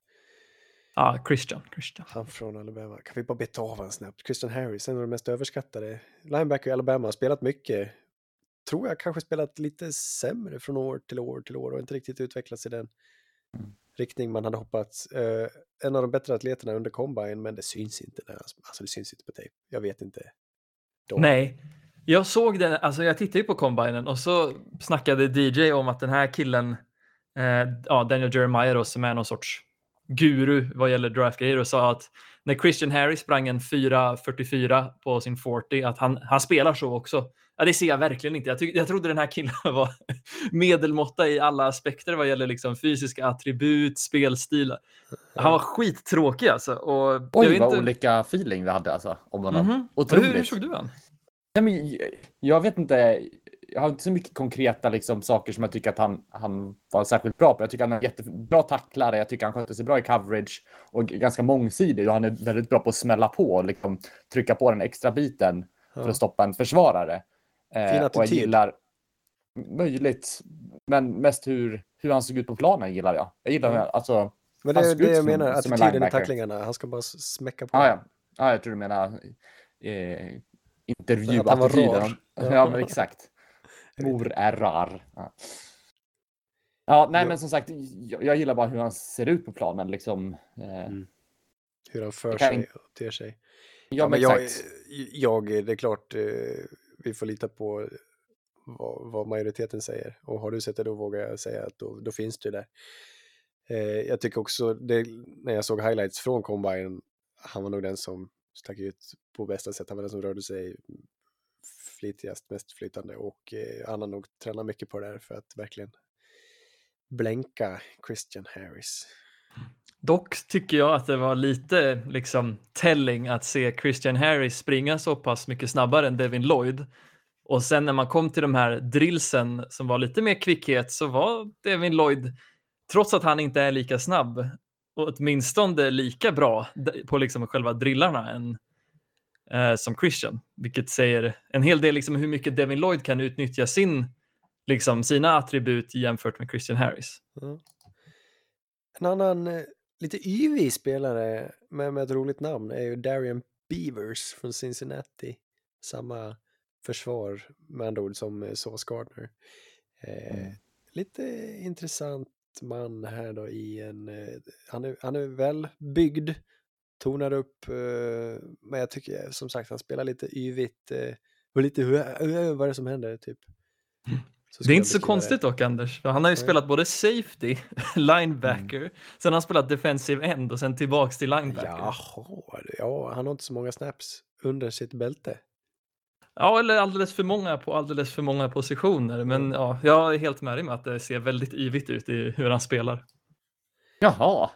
Ja, Christian. Christian. Han från Alabama. Kan vi bara beta av honom snabbt? Christian Harris, en av de mest överskattade. Linebacker i Alabama, har spelat mycket. Tror jag kanske spelat lite sämre från år till år till år och inte riktigt utvecklats i den riktning man hade hoppats. Eh, en av de bättre atleterna under combine, men det syns inte. Där. Alltså det syns inte på tejp. Jag vet inte. Då. Nej, jag såg den. Alltså jag tittade ju på combinen och så snackade DJ om att den här killen, eh, ja, Daniel Jeremiah då, som är någon sorts guru vad gäller draftgrejer och sa att när Christian Harris sprang en 4.44 på sin 40, att han, han spelar så också. Ja, det ser jag verkligen inte. Jag, tyck, jag trodde den här killen var medelmåtta i alla aspekter vad gäller liksom fysiska attribut, spelstil. Han var skittråkig alltså. Och Oj vad inte- olika feeling vi hade alltså om honom. Mhm. Otroligt. Hur, hur såg du han? Nej, men jag- jag vet inte. Jag har inte så mycket konkreta liksom, saker som jag tycker att han, han var särskilt bra på. Jag tycker han är jättebra tacklare. Jag tycker han sköter sig bra i coverage och ganska mångsidig. Och han är väldigt bra på att smälla på och liksom, trycka på den extra biten för Ja. att stoppa en försvarare. Eh, Fin och jag attityd. gillar möjligt, men mest hur, hur han såg ut på planen gillar jag. Jag gillar Ja. alltså. Men det är det jag som- menar, som en attityden i tacklingarna. Han ska bara smäcka på. Ah, ja. Ah, jag tror du menar eh, intervjuattityden. Ja. ja, men exakt. Mor är rar. Ja. Ja, nej, Ja. men som sagt, jag, jag gillar bara hur han ser ut på planen. Liksom. Eh, Mm. Hur han för sig och ter sig. ja, men men jag, jag, det är klart, eh, vi får lita på vad, vad majoriteten säger. Och har du sett det då vågar jag säga att då, då finns det där. Eh, jag tycker också, det, när jag såg highlights från Combine, han var nog den som stack ut på bästa sätt. Han var den som rörde sig flitigast, mest flytande och eh, han har nog tränat mycket på det här för att verkligen blänka Christian Harris. Dock tycker jag att det var lite liksom telling att se Christian Harris springa så pass mycket snabbare än Devin Lloyd. Och sen när man kom till de här drillsen som var lite mer kvickhet så var Devin Lloyd, trots att han inte är lika snabb, åtminstone lika bra på liksom själva drillarna än, eh, som Christian. Vilket säger en hel del liksom hur mycket Devin Lloyd kan utnyttja sin, liksom, sina attribut jämfört med Christian Harris. Ja. En annan eh, lite yvig spelare med, med ett roligt namn är ju Darian Beavers från Cincinnati. Samma försvar med andra ord som eh, Sauce Gardner. Eh, Mm. Lite intressant man här då i en, eh, han är, han är väl byggd, tonar upp, eh, men jag tycker som sagt han spelar lite yvigt eh, och lite "Hur- vad är det som händer typ. Det är inte så konstigt dock Anders. Han har ju Nej. spelat både safety, linebacker, Mm. sen har han spelat defensive end och sen tillbaks till linebacker. Ja. Jaha, ja, han har inte så många snaps under sitt bälte. eller alldeles för många på alldeles för många positioner. Men ja, jag är helt med dig med att det ser väldigt yvigt ut i hur han spelar. Jaha.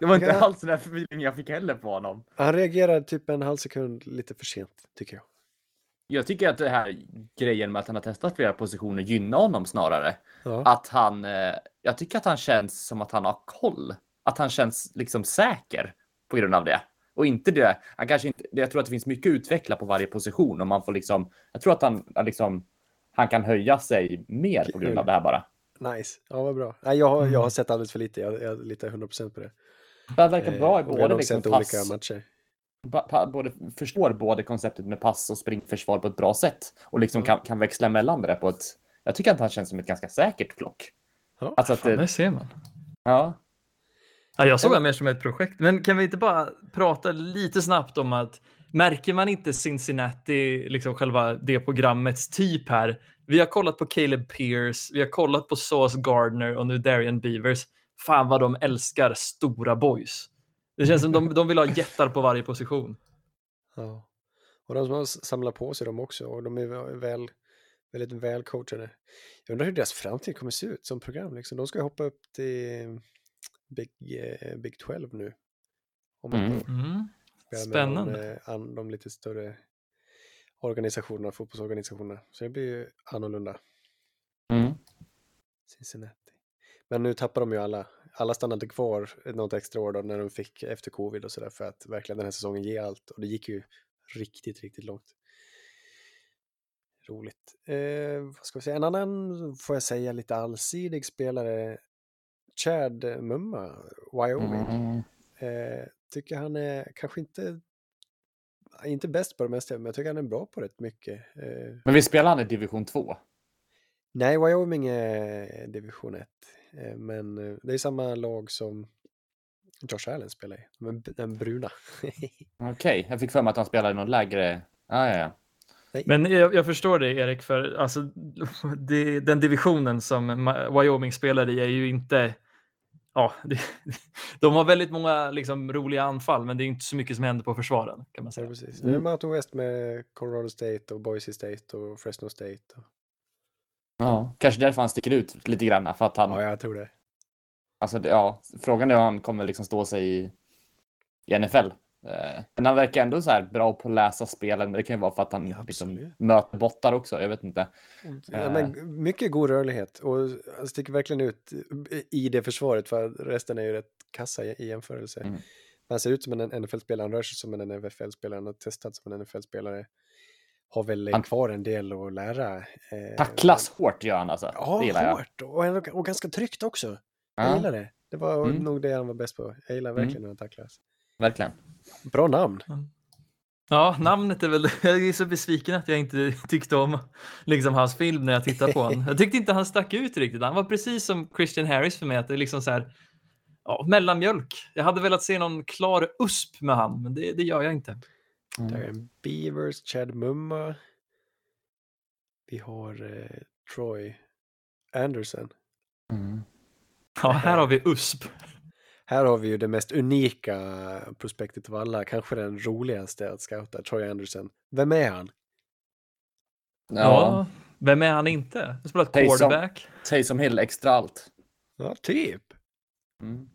Det var inte alls den där feeling jag fick heller på honom. Han reagerar typ en halv sekund lite för sent, tycker jag. Jag tycker att det här grejen med att han har testat flera positioner gynnar honom snarare. Ja, Att han, eh, jag tycker att han känns som att han har koll. Att han känns liksom säker på grund av det. Och inte det, han kanske inte, jag tror att det finns mycket att utveckla på varje position och man får liksom, jag tror att han liksom, han kan höja sig mer på grund av det här bara. Nice, ja vad bra. Nej, jag, har, jag har Mm. sett alldeles för lite, jag, jag litar 100% på det. Det verkar bra i Eh, jag har både nog liksom sett pass, olika matcher. pa, pa, både, förstår både konceptet med pass och springförsvar på ett bra sätt och liksom kan, kan växla mellan det där på ett, jag tycker att han känns som ett ganska säkert flock. Ja, Alltså att Fan, det, det ser man. ja, Ja, jag såg det mer som ett projekt. Men kan vi inte bara prata lite snabbt om att märker man inte Cincinnati, liksom själva det programmets typ här? Vi har kollat på Caleb Pierce, vi har kollat på Sauce Gardner och nu Darian Beavers. Fan vad de älskar stora boys. Det känns som de, de vill ha jättar på varje position. Ja. Och de samlat på sig dem också och de är väl, väldigt väl coachade. Jag undrar hur deras framtid kommer se ut som program. Liksom. De ska ju hoppa upp till Big, eh, Big 12 nu. Om Mm. Mm. Spännande. De, eh, an, de lite större organisationerna, fotbollsorganisationerna. Så det blir ju annorlunda. mm. Cincinnati. Men nu tappar de ju alla. Alla stannade kvar något extra år då när de fick efter covid och sådär för att verkligen den här säsongen ge allt. Och det gick ju riktigt, riktigt långt. Roligt. Eh, vad ska vi säga? En annan, får jag säga, lite allsidig spelare. Chad Mumma, Wyoming. Mm. Eh, tycker han är kanske inte, inte bäst på det mesta, men jag tycker han är bra på rätt mycket. Eh, Men vi spelar han i division 2? Nej, Wyoming är division 1. Eh, Men eh, det är samma lag som Josh Allen spelar i. Den, den bruna. Okej, jag fick för mig att han spelade i någon lägre... Ah, ja, ja. Men jag, jag förstår det Erik, för alltså, det, den divisionen som Wyoming spelar i är ju inte... Ja, det, de har väldigt många liksom, roliga anfall, men det är inte så mycket som händer på försvaren kan man Ja, säga. precis. Mm. Mountain West med Colorado State och Boise State och Fresno State. Och... ja. Kanske därför han sticker ut lite grann. För att han, Ja, jag tror det. alltså, ja, frågan är om han kommer liksom stå sig i, i NFL. Eh, Men han verkar ändå så här bra på att läsa spelen. Det kan ju vara för att han Ja, liksom möter bottar också. Jag vet inte. Ja, men mycket god rörlighet och han sticker verkligen ut i det försvaret för resten är ju rätt kassa i i jämförelse. Mm. Han ser ut som en NFL-spelare, han rör sig som en NFL-spelare, han har testat som en NFL-spelare. Har väl Han- kvar en del att lära. eh, Tacklas hårt gör han alltså. Ja, det jag. hårt och, och ganska tryggt också. Jag Ja, gillar det. Det var Mm. nog det han var bäst på. Jag gillar Mm. verkligen när han tacklas. verkligen. Bra namn. Ja, namnet är väl... Jag är så besviken att jag inte tyckte om liksom, hans film när jag tittade på honom. Jag tyckte inte han stack ut riktigt. Han var precis som Christian Harris för mig. Att det är liksom så här, ja, mellanmjölk. Jag hade velat se någon klar USP med han, men det, det gör jag inte. Mm. Där är en Beavers, Chad Mumma. Vi har eh, Troy Anderson. Mm. Ja, här har vi USP. Här har vi ju det mest unika prospektet av alla, kanske den roligaste att scouta, Troy Anderson. Vem är han? Ja. Ja, Vem är han inte? Han spelar quarterback. Taysom Hill extra allt. Ja, typ. Mm.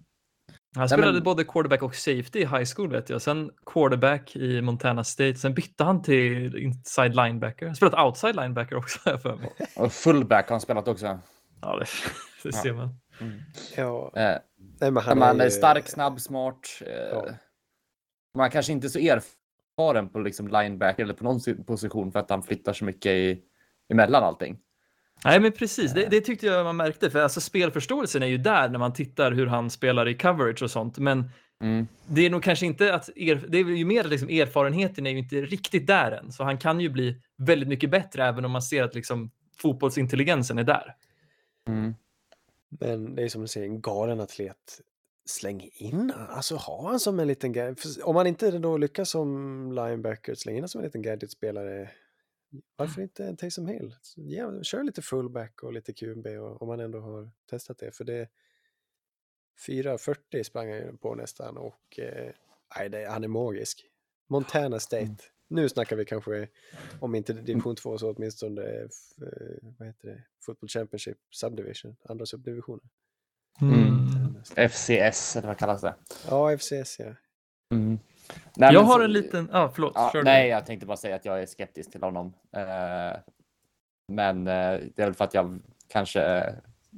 Han spelade men- både quarterback och safety i high school vet jag. Sen quarterback i Montana State. Sen bytte han till inside linebacker. Han spelat outside linebacker också har jag för mig. Och fullback har han spelat också. Ja, det, det ser man. Ja, Eh, nej, men han man är ju- stark, snabb, smart. Eh, Ja. Man kanske inte är så erfaren på liksom linebacker eller på någon si- position för att han flyttar så mycket i, emellan allting. Nej, men precis. Det, det tyckte jag man märkte. För alltså, spelförståelsen är ju där när man tittar hur han spelar i coverage och sånt. Men Mm. det är nog kanske inte att... Er, det är ju mer liksom, erfarenheten är ju inte riktigt där än. Så han kan ju bli väldigt mycket bättre även om man ser att liksom, fotbollsintelligensen är där. Mm. Men det är som du säger, en galen atlet. Släng in alltså ha han som en liten gadget. Om man inte då lyckas som linebacker, släng in som en liten gadgetspelare. Varför inte en Taysom Hill? Ja, kör lite fullback och lite QB och, om man ändå har testat det. För det 4.40 sprang han ju på nästan och eh, nej, det, han är magisk. Montana State. Nu snackar vi kanske, om inte division 2 så åtminstone, eh, vad heter det, Football Championship Subdivision, andra subdivisioner. Mm. FCS eller vad kallas det? Ja, FCS ja. Mm. Nej, jag har så- en liten... Ja, förlåt. Ja, du. nej, jag tänkte bara säga att jag är skeptisk till honom. Eh, men eh, det är väl för att jag kanske eh,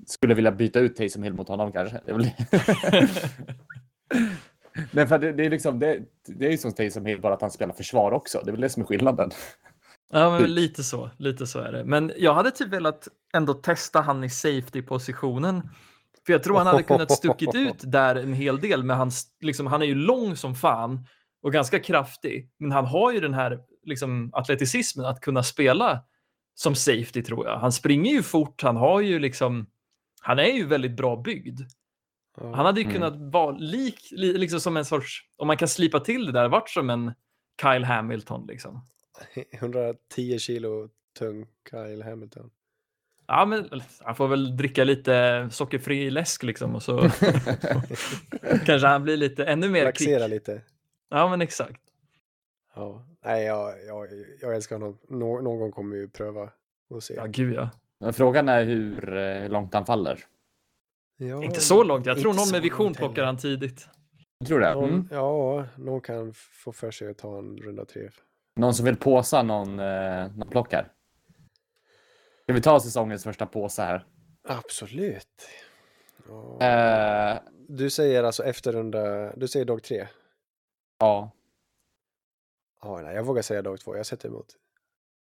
skulle vilja byta ut Taysom mot honom kanske. Nej, för det, det är liksom, det, det är ju som Taysom Hill, bara att han spelar försvar också. Det är väl det som är skillnaden. Ja, men Typ. lite så. Lite så är det. Men jag hade typ velat ändå testa han i safety-positionen. För jag tror han hade kunnat stuckit ut där en hel del. Men han, liksom, han är ju lång som fan och ganska kraftig. Men han har ju den här liksom, atleticismen att kunna spela som safety tror jag. Han springer ju fort, han har ju liksom, han är ju väldigt bra byggd. Han hade ju Mm. kunnat vara lik, li, liksom som en sorts, om man kan slipa till det där, vart som en Kyle Hamilton liksom. 110 kilo tung Kyle Hamilton. Ja, men han får väl dricka lite sockerfri läsk liksom och så kanske han blir lite ännu mer kvick. Laxera lite. Ja, men exakt. Ja. Nej, jag, jag, jag älskar honom. Nå, någon kommer ju pröva och se. Ja, gud ja. Men frågan är hur eh, långt han faller. Ja, Inte så långt. Jag tror någon med vision plockar han tidigt. Jag tror det. Någon, Mm. Ja, någon kan få för sig att ta en runda tre. Någon som vill påsa någon, eh, någon plockar. Ska vi ta säsongens första påse här? Absolut. Ja. Eh, Du säger alltså efter runda, du säger dag tre? Ja, Ja, nej, jag vågar säga dag två, jag sätter emot.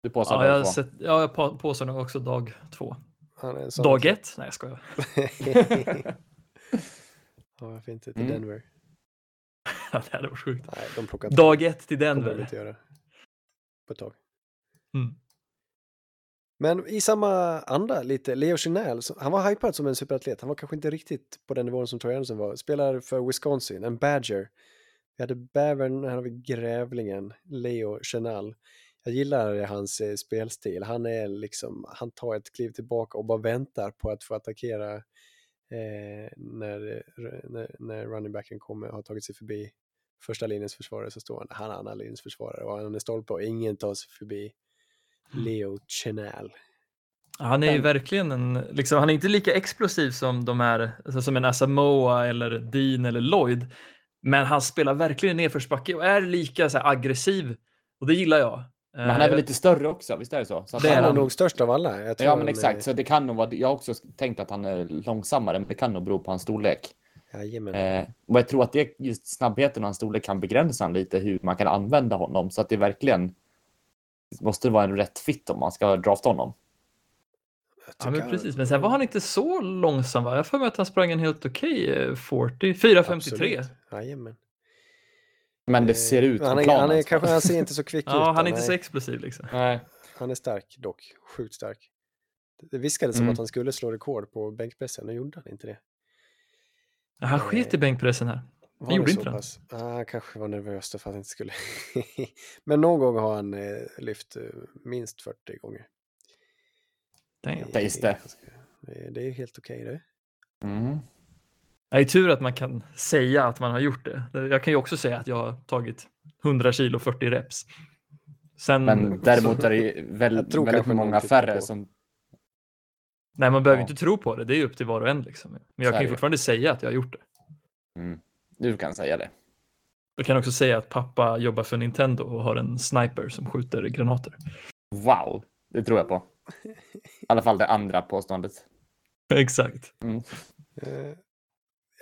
du påsar Ja, dag jag, två. sett, ja, jag på- påstår nog också dag två. Han är en sån- Dag ett? Nej, jag skojar. ja, varför inte till Mm. Denver? Ja, det hade varit sjukt. Nej, de plockar Dag ett till kommer de Denver. inte göra. På ett tag. Mm. Men i samma anda lite, Leo Chanel, så- han var hypad som en superatlet. Han var kanske inte riktigt på den nivån som Troy Anderson var. Spelar för Wisconsin, en Badger. Vi hade bävern, här har vi grävlingen, Leo Chanel. Jag gillar hans eh, spelstil. Han är liksom, han tar ett kliv tillbaka och bara väntar på att få attackera eh, när, när, när running backen kommer, har tagit sig förbi första linjens försvarare så står han, han är andra linjens försvarare och han är stolt på, ingen tar sig förbi Leo Chanel. Han är ju verkligen en, liksom, han är inte lika explosiv som de är, alltså, som en Asamoah eller Dean eller Lloyd. Men han spelar verkligen nedförsbacke och är lika så här, aggressiv. Och det gillar jag. Men han är väl lite större också, visst är det så? så Det är Han är han, nog störst av alla. Jag tror Ja, men exakt. är- Så det kan nog vara, jag har också tänkt att han är långsammare, men det kan nog bero på hans storlek. Jajamän. Eh, och jag tror att det, just snabbheten och hans storlek kan begränsa han lite hur man kan använda honom. Så att det verkligen måste vara en rätt fit om man ska drafta honom. Ja, men precis. han- Men sen var han inte så långsam va? Jag för mig att han sprang en helt okej eh, 40, 4.53. Absolut. Jajamän. Men det Eh, ser ut han är, planen. han, är, så. kanske, han ser inte så kvick ut. Ja, han är inte nej. så explosiv liksom. Nej. Han är stark dock. Sjukt stark. Det viskades som Mm. att han skulle slå rekord på bänkpressen. Nu gjorde han inte det. Ja, Han sket i bänkpressen här. Var gjorde inte det. pass? Ah, han kanske var nervös för att han inte skulle. Men någon gång har han eh, lyft eh, minst 40 gånger. Damn. Sägs det. Det, det är helt okej det. Mm. Det är tur att man kan säga att man har gjort det. Jag kan ju också säga att jag har tagit 100 kilo 40 reps. Sen, Men däremot är det väldigt någon många färre på. som... nej, man behöver Ja. inte tro på det. Det är upp till var och en. Liksom. Men jag kan ju fortfarande säga att jag har gjort det. Mm. Du kan säga det. Jag kan också säga att pappa jobbar för Nintendo och har en sniper som skjuter granater. Wow, det tror jag på. I alla fall det andra påståendet. Exakt. Mm. Eh,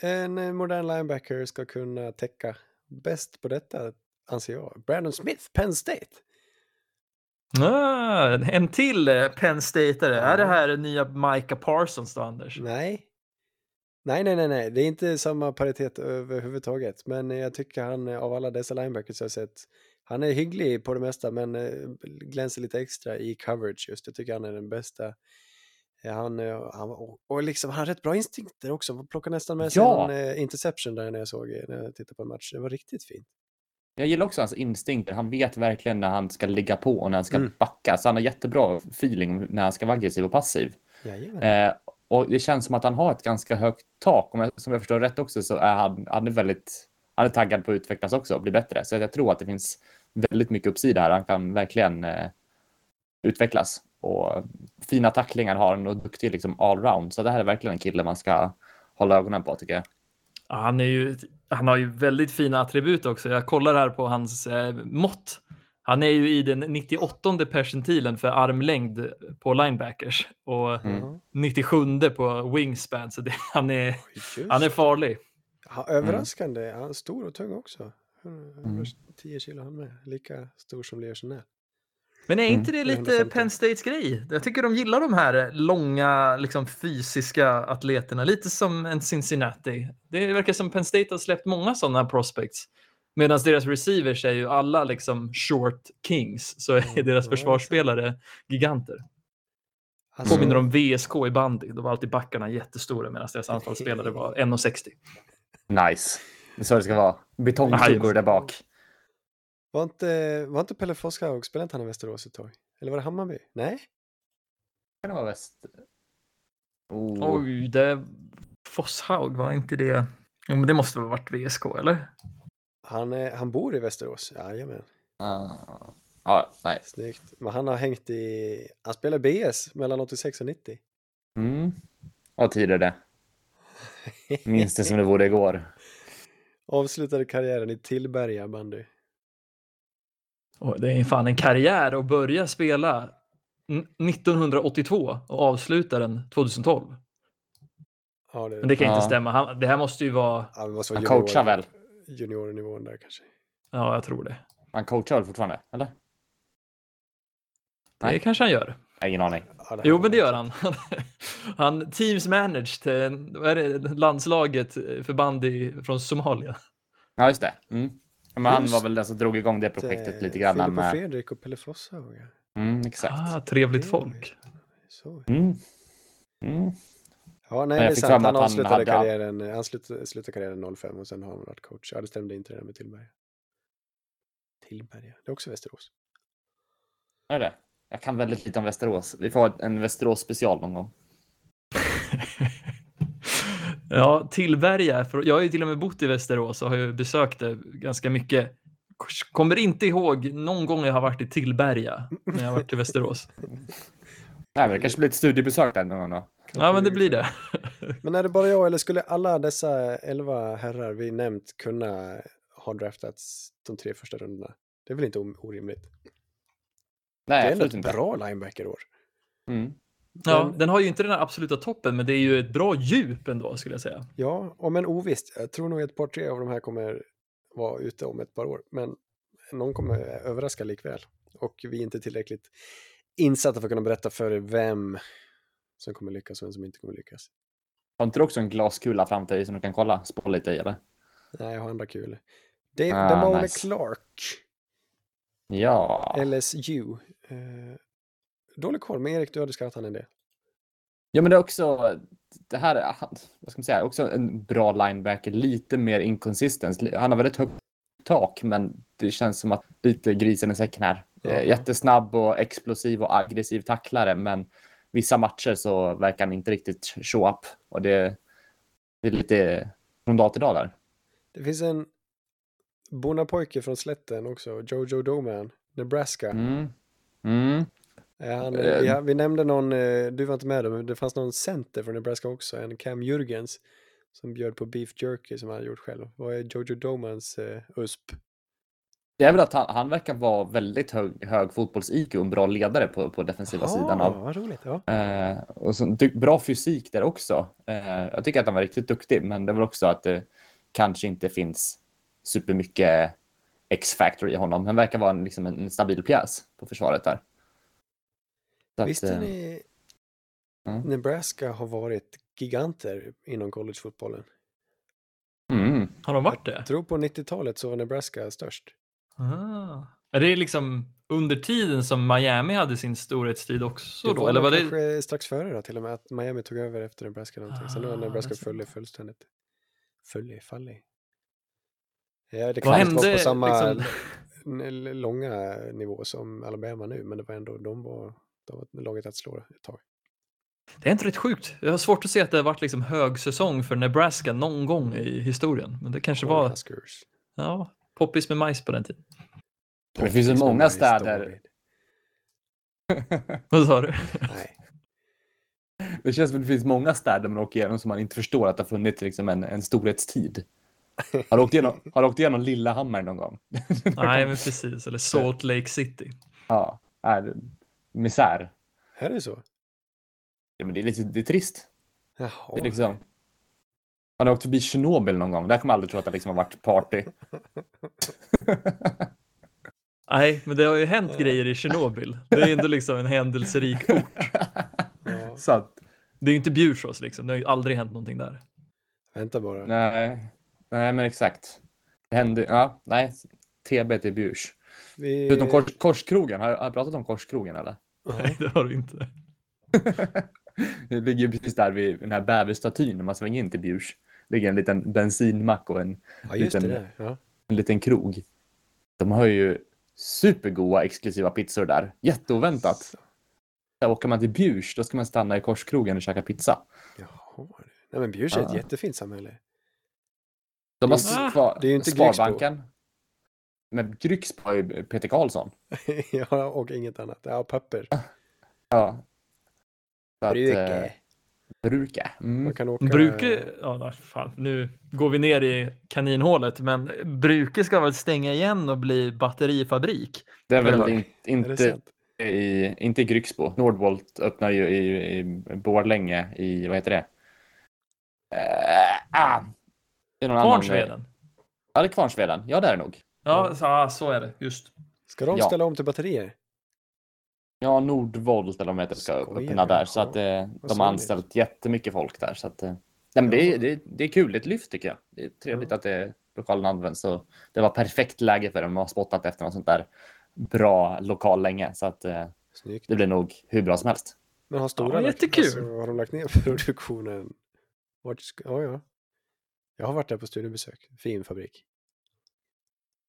En modern linebacker ska kunna täcka. Bäst på detta anser jag. Brandon Smith, Penn State. Ah, en till eh, Penn State. Ja. Är det här nya Micah Parsons då, Anders? Nej. Nej, nej, nej, nej. Det är inte samma paritet överhuvudtaget. Men jag tycker han eh, av alla dessa linebackers jag har sett. Han är hygglig på det mesta men eh, glänser lite extra i coverage just. Jag tycker han är den bästa. Eh, Han, eh, han, och, liksom, han har rätt bra instinkter också. Plockar nästan med sig Ja. en interception där när jag såg när jag tittade på en match. Det var riktigt fint. Jag gillar också hans instinkter. Han vet verkligen när han ska ligga på och när han ska Mm. backa. Så han har jättebra feeling när han ska vara aggressiv och passiv. Eh, och det känns som att han har ett ganska högt tak. Om jag, som jag förstår rätt också så är han, han är väldigt han är taggad på att utvecklas också och bli bättre. Så jag tror att det finns väldigt mycket uppsida här. Han kan verkligen eh, utvecklas. Och fina tacklingar har han och duktig liksom allround. Så det här är verkligen en kille man ska hålla ögonen på tycker jag. Ja, han, är ju, han har ju väldigt fina attribut också. Jag kollar här på hans eh, mått. Han är ju i den 98 percentilen för armlängd på linebackers och Mm. Ja. 97 på wingspan. Så det, han, är, Just han är farlig. Ja, överraskande. Han är stor och tung också. Mm. 10 kilo han med. Lika stor som Leo Chanel. Men är Mm. inte det lite 350. Penn States grej? Jag tycker de gillar de här långa, liksom fysiska atleterna. Lite som en Cincinnati. Det verkar som Penn State har släppt många sådana prospects. Medan deras receivers är ju alla liksom short kings, så är deras försvarsspelare giganter. Alltså, Påminner om VSK i bandy. Då var alltid backarna jättestora medan deras anfallsspelare var 1,60. Nice. Det är så det ska vara. Betongsuggor där bak. var, inte, var inte Pelle Forshaug, spelade inte han i Västerås ett tag? Eller var det Hammarby? Nej? Kan det vara väst? Oh. Oj, det... Fosshaug, var inte det... Jo, men det måste ha varit VSK, eller? Han, är, han bor i Västerås? Jajamän. Ah. Ja, nej. Snyggt. Men han har hängt i... Han spelar BS mellan 86 och 90. Mm. Vad tider det. Minns det som det vore igår. Avslutade karriären i Tillberga bandy. Och det är fan en karriär att börja spela n- 1982 och avsluta den 2012. Ja, det, Men det kan inte Ja. stämma. Han, det här måste ju vara... ja, det måste vara Han coachar väl? Juniornivån där kanske. Ja, jag tror det. Han coachar väl fortfarande? Eller? Det Nej. kanske han gör. Ingen aning. Jo, men det gör han. Han teams managed till vad är det, landslaget för bandy från Somalia. Ja, just det. Mm. Men han var väl den som drog igång det projektet lite grann. Filip och Med... Fredrik och Pelle Forshaug. ja. Mm, exakt. Ah, trevligt folk. Så. Mm. Mm. Ja, nej, det är sant. Han att han avslutade hade- karriären, han slutade, slutade karriären 05 och sen har han varit coach. Ja, det stämde inte det där med Tillberga. Tillberga, det är också Västerås. Är det? Jag kan väldigt lite om Västerås. Vi får en Västerås special någon gång. Ja, Tillberga. För jag har ju till och med bott i Västerås och har ju besökt det ganska mycket. Kommer inte ihåg någon gång jag har varit i Tillberga när jag har varit i Västerås. Nej, men det kanske blir ett studiebesök där någon gång. Ja, men det blir det. Men är det bara jag eller skulle alla dessa elva herrar vi nämnt kunna ha draftats de tre första rundorna? Det är väl inte orimligt? Nej, det är absolut ett inte. bra linebacker-år. Mm. Ja, Men- den har ju inte den här absoluta toppen, men det är ju ett bra djup ändå skulle jag säga. Ja, om en ovisst. Jag tror nog ett par, tre av de här kommer vara ute om ett par år. Men någon kommer överraska likväl. Och vi är inte tillräckligt insatta för att kunna berätta för er vem som kommer lyckas och vem som inte kommer lyckas. Har inte du också en glaskula framför dig som du kan kolla? Spå lite i eller? Nej, jag har andra kul. Det, Ah, det var nice. Clark, Ja. LSU. Eh, dålig koll, men Erik, du hade skrattat en del. Ja, men det är också det här. är- han- Vad ska man säga? Också en bra linebacker. Lite mer inconsistens. Han har väldigt högt tak, men det känns som att lite grisen i säcken här. Ja. Eh, Jättesnabb och explosiv och aggressiv tacklare, men vissa matcher så verkar han inte riktigt show up och det, det är lite från dag till dag där. Det finns en bonnapojke från slätten också, Jojo Doman, Nebraska. Mm. Mm. Eh, Han, Eh. vi, vi nämnde någon, eh, du var inte med då, men det fanns någon center från Nebraska också, en Cam Jurgens som bjöd på beef jerky som han hade gjort själv. Vad är Jojo Domans uh, USP? Det är väl att han, han verkar vara väldigt hög, hög fotbolls-IQ och en bra ledare på, på defensiva sidan av vad roligt. Ja. Eh, och så, bra fysik där också. Eh, jag tycker att han var riktigt duktig, men det väl också att det kanske inte finns supermycket X-factor i honom. Han verkar vara en, liksom en, stabil pjäs på försvaret där. Så att, Visste eh, ni mm. Nebraska har varit giganter inom collegefotbollen? Mm. Har de varit det? Jag tror på 90-talet så var Nebraska störst. Ah. Är det liksom under tiden som Miami hade sin storhetstid också Det då? var Eller väl var det... kanske strax före då till och med att Miami tog över efter Nebraska någonting. Sen Ah, Nebraska följt fullständigt. Följ, fallig. Ja, det Vad kan inte vara på samma liksom... långa nivå som Alabama nu, men det var ändå, de var, de var laget att slå ett tag. Det är inte rätt sjukt. Jag har svårt att se att det har varit liksom högsäsong för Nebraska någon gång i historien. Men det kanske var Huskers. ja, poppis med majs på den tiden. Det finns ju Poppis många städer. Vad sa du? Nej, Det känns som att det finns många städer man åker igenom som man inte förstår att det har funnits liksom en, en storhetstid. Har du åkt igenom, har du åkt igenom Lillehammer någon gång? Nej, men precis. Eller Salt Lake City. Ja, är det misär. är det så? Ja, men det är lite det är trist. Det Jaha. är liksom, Har ni åkt förbi Tjernobyl någon gång? Där kommer jag aldrig tro att det liksom har varit party. Nej, men det har ju hänt grejer i Tjernobyl. Det är ändå liksom en händelserik ort. Ja, Så att, Det är ju inte Bjursås liksom. Det har ju aldrig hänt någonting där. vänta bara. nej, nej men exakt. Det hände, ja, nej. TB till Bjurs. Vi... Förutom kors, Korskrogen, har jag, pratat om Korskrogen eller? Nej, det har du inte. Det ligger ju precis där vid den här bäverstatyn när man svänger in till Bjurs. Det ligger en liten bensinmack och en, Ja, liten-. Ja. en liten krog. De har ju supergoda exklusiva pizzor där. Jätteoväntat. Där åker man till Bjurs, då ska man stanna i Korskrogen och käka pizza. Jaha. Nej, men Bjurs är ett jättefint samhälle. De har kvar det är ju inte Grycksbo. Sparbanken. Men Grycksbo har ju Peter Karlsson. ja, och inget annat. Ja, papper. Ja. Så att, Bruke. eh, Bruke. Mm. Man kan åka... Bruke, ja fan, nu går vi ner i kaninhålet, men Bruke ska väl stänga igen och bli batterifabrik? Det är väl in, Är det inte, sant? i, inte i Grycksbo. Nordvolt öppnar ju i, i Borlänge i, vad heter det? Eh, ah. Det är någon annan- Kvarnsveden? Ja, det är Kvarnsveden. Ja, det är det nog. Ja, så, ah, så är det. Just. Ska de Ja. ställa om till batterier? Ja, Nordvolt eller vad de heter ska öppna där. Så att eh, de har anställt jättemycket folk där. Så att, eh, nej, men det, är, det, är, det är kul, det är ett lyft tycker jag. Det är trevligt att det, lokalen används. Så det var perfekt läge för dem. De har spottat efter något sånt där bra lokal länge. Så att eh, det blir nog hur bra som helst. Men har Stora Ja, lagt, jättekul. Alltså, har de lagt ner produktionen? Vart ja, ja. Jag har varit där på studiebesök. Fin fabrik.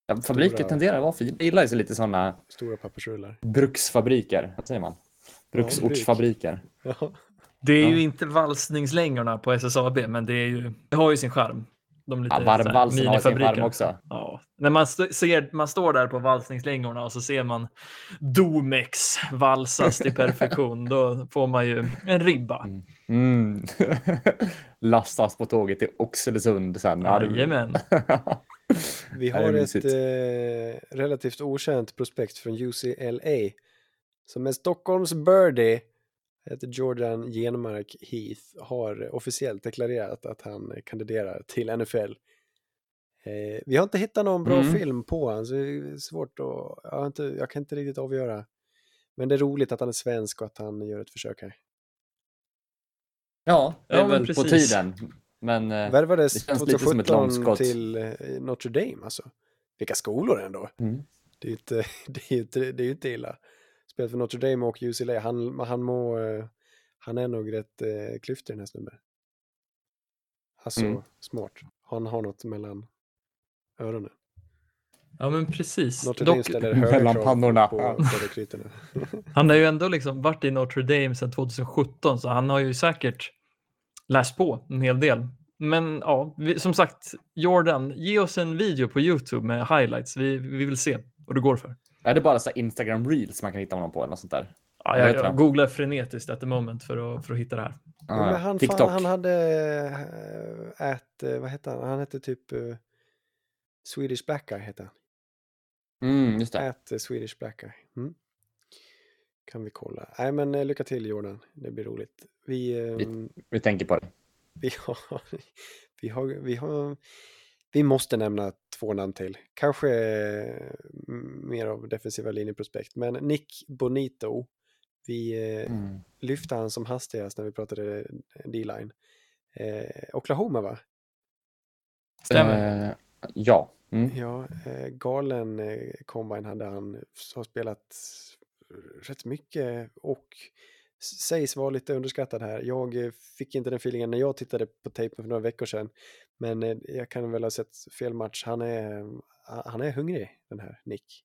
Ja, fabriker Stora- tenderar att vara fina. Jag gillar ju lite sådana Stora pappersrullar. bruksfabriker. Vad säger man? Bruksortsfabriker. Ja. Det är Ja. ju inte valsningslängorna på SSAB, men det, är ju, det har ju sin charm. De lite Ja, varmvalsen har sin minifabrikerna. också. Ja. När man, st- ser, man står där på valsningslängorna och så ser man Domex valsas till perfektion, då får man ju en ribba. Mm. Lastas på tåget till Oxelösund sen. Jajamän. Vi har ett eh, relativt okänt prospekt från UCLA som är Stockholms birdie heter Jordan Genmark Heath har officiellt deklarerat att han kandiderar till NFL. Eh, vi har inte hittat någon bra Mm. film på honom så det är svårt att, jag, inte, jag kan inte riktigt avgöra. Men det är roligt att han är svensk och att han gör ett försök här. Ja, det är Ja, men väl på precis. tiden. Men eh, Värvades det känns lite som ett 2017 långskott. till eh, Notre Dame alltså. Vilka skolor ändå. mm. Det är ju inte, det är ju inte, det är ju inte illa. Spelat för Notre Dame och UCLA. Han, han, må, eh, han är nog rätt eh, klyftig den här snubben. Alltså Mm. smart. Han har något mellan öronen. Ja, men precis. Notre Dame Dock, ställer mellan höga krav på Ja. söderkrytorna. han har ju ändå liksom varit i Notre Dame sedan 2017, så han har ju säkert läst på en hel del. Men ja, vi, som sagt, Jordan, ge oss en video på YouTube med highlights. Vi, vi vill se vad det går för. Är det bara så Instagram reels man kan hitta honom på eller något sånt där? Ja, Jag jag, googlar frenetiskt at the moment för att, för att hitta det här. Ja, men han, TikTok. fan, han hade äh, ät, eh, vad hette han? Han hette typ eh, Swedish Black Guy hette han. Mm, just det. Ät eh, Swedish Black Guy. Mm. Kan vi kolla. Nej men eh, lycka till Jordan. Det blir roligt. Vi, ehm, Vi tänker på det. vi, har, vi, har, vi har vi måste nämna två namn till. Kanske eh, m- mer av defensiva linjeprospekt. Men Nick Bonito. Vi eh, Mm. lyfte han som hastigast när vi pratade D-line. Eh, Oklahoma va? Stämmer. Eh, ja. Mm. Ja, eh, galen eh, combine hade han. Har spelat rätt mycket och sägs vara lite underskattad här. Jag eh, fick inte den feelingen när jag tittade på tejpen för några veckor sedan. Men eh, jag kan väl ha sett fel match. Han är, han är hungrig den här Nick.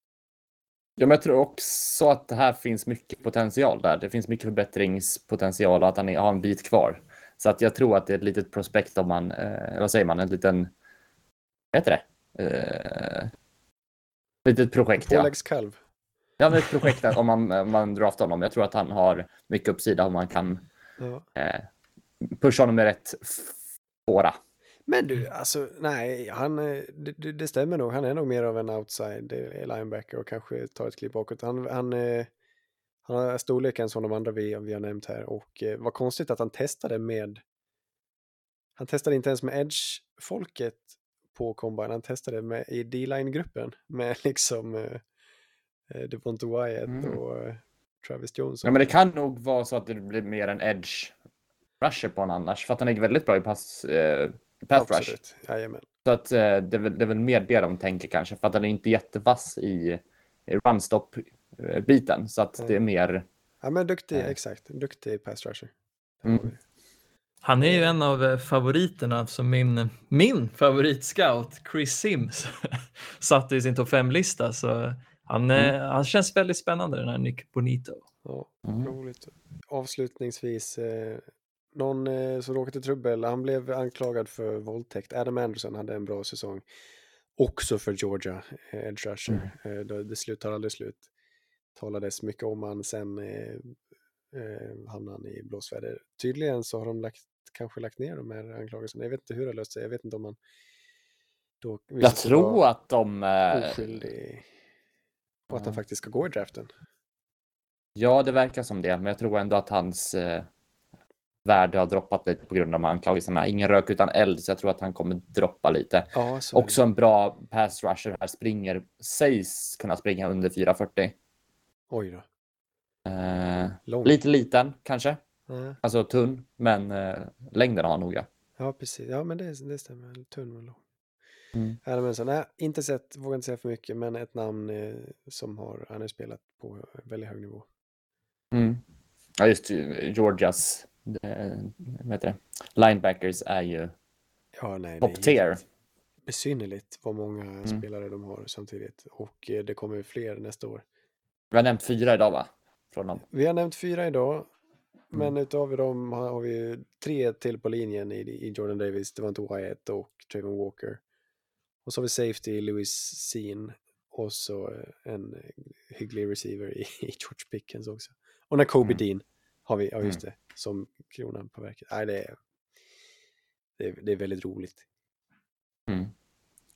Ja, men jag tror också att det här finns mycket potential där. Det finns mycket förbättringspotential och att han är- har en bit kvar. Så att jag tror att det är ett litet prospekt om man, eh, vad säger man, en liten, vad heter det? Eh, litet projekt, ja. Påläggskalv. Ja, men ett projekt om man, om man draftar honom. Jag tror att han har mycket uppsida om man kan Ja. eh, pusha honom med rätt fåra. Men du, alltså nej, han, eh, det, det- stämmer nog. Han är nog mer av en outside eh, linebacker och kanske tar ett kliv bakåt. Han, han, eh, han har storleken som de andra vi, vi har nämnt här och eh, vad konstigt att han testade med Han testade inte ens med Edge-folket på Combine. Han testade med, i D-line-gruppen med liksom eh, Devonte Wyatt Mm. och eh, Travis Jones. Ja, men det kan nog vara så att det blir mer en edge rusher på honom annars. För att han är väldigt bra i pass, eh, pass rush. Jajamän. Så att eh, det, är väl, det är väl mer det de tänker kanske. För att han är inte jättevass i, i runstop-biten. Så att det är mer... Ja, men duktig, Eh. exakt. Duktig pass rusher. Mm. Han är ju en av eh, favoriterna som min, min favoritscout Chris Sims satte i sin topp 5-lista. Så han, eh, han känns väldigt spännande den här Nick Bonito. Ja, Mm. roligt. Avslutningsvis, eh, någon eh, som råkade i trubbel, han blev anklagad för våldtäkt. Adam Anderson hade en bra säsong. Också för Georgia, eh, Edge Rusher. Eh, det, det slut tar aldrig slut. Talades mycket om han, sen eh, eh, hamnade han i blåsväder. Tydligen så har de lagt, kanske lagt ner de här anklagelserna. Jag vet inte hur det löst sig, jag vet inte om man då Jag tror att de... Eh, oskyldig och att han faktiskt ska gå i draften. ja, det verkar som det. Men jag tror ändå att hans eh, värde har droppat lite på grund av de här anklagelserna. Ingen rök utan eld, så jag tror att han kommer droppa lite. Ja. Också en bra pass rusher här. Springer, sägs kunna springa under 4.40. Oj då. Eh, lite liten kanske. Ja. Alltså tunn, men eh, längden har han nog. Ja. Precis. Ja, men det, det stämmer. Tunn och lång. Mm. Adam Anderson, nej, inte sett, vågar inte säga för mycket, men ett namn eh, som har, han har spelat på väldigt hög nivå. Mm. Ja, just eh, Georgias vad heter det? linebackers är ju Ja, nej, det top tier. besynnerligt vad många Mm. spelare de har samtidigt. Och eh, det kommer fler nästa år. Vi har nämnt fyra idag va? Från dem. Vi har nämnt fyra idag, men Mm. utav dem har vi tre till på linjen i, i Jordan Davis, det var inte Wyatt och Trayvon Walker. Och så har vi safety Louis Sean och så eh, en hygglig receiver i, i George Pickens också. Och när Kobe Mm. Dean har vi, ja just det, som kronan på verket. Nej, det är, det är, det är väldigt roligt. Mm.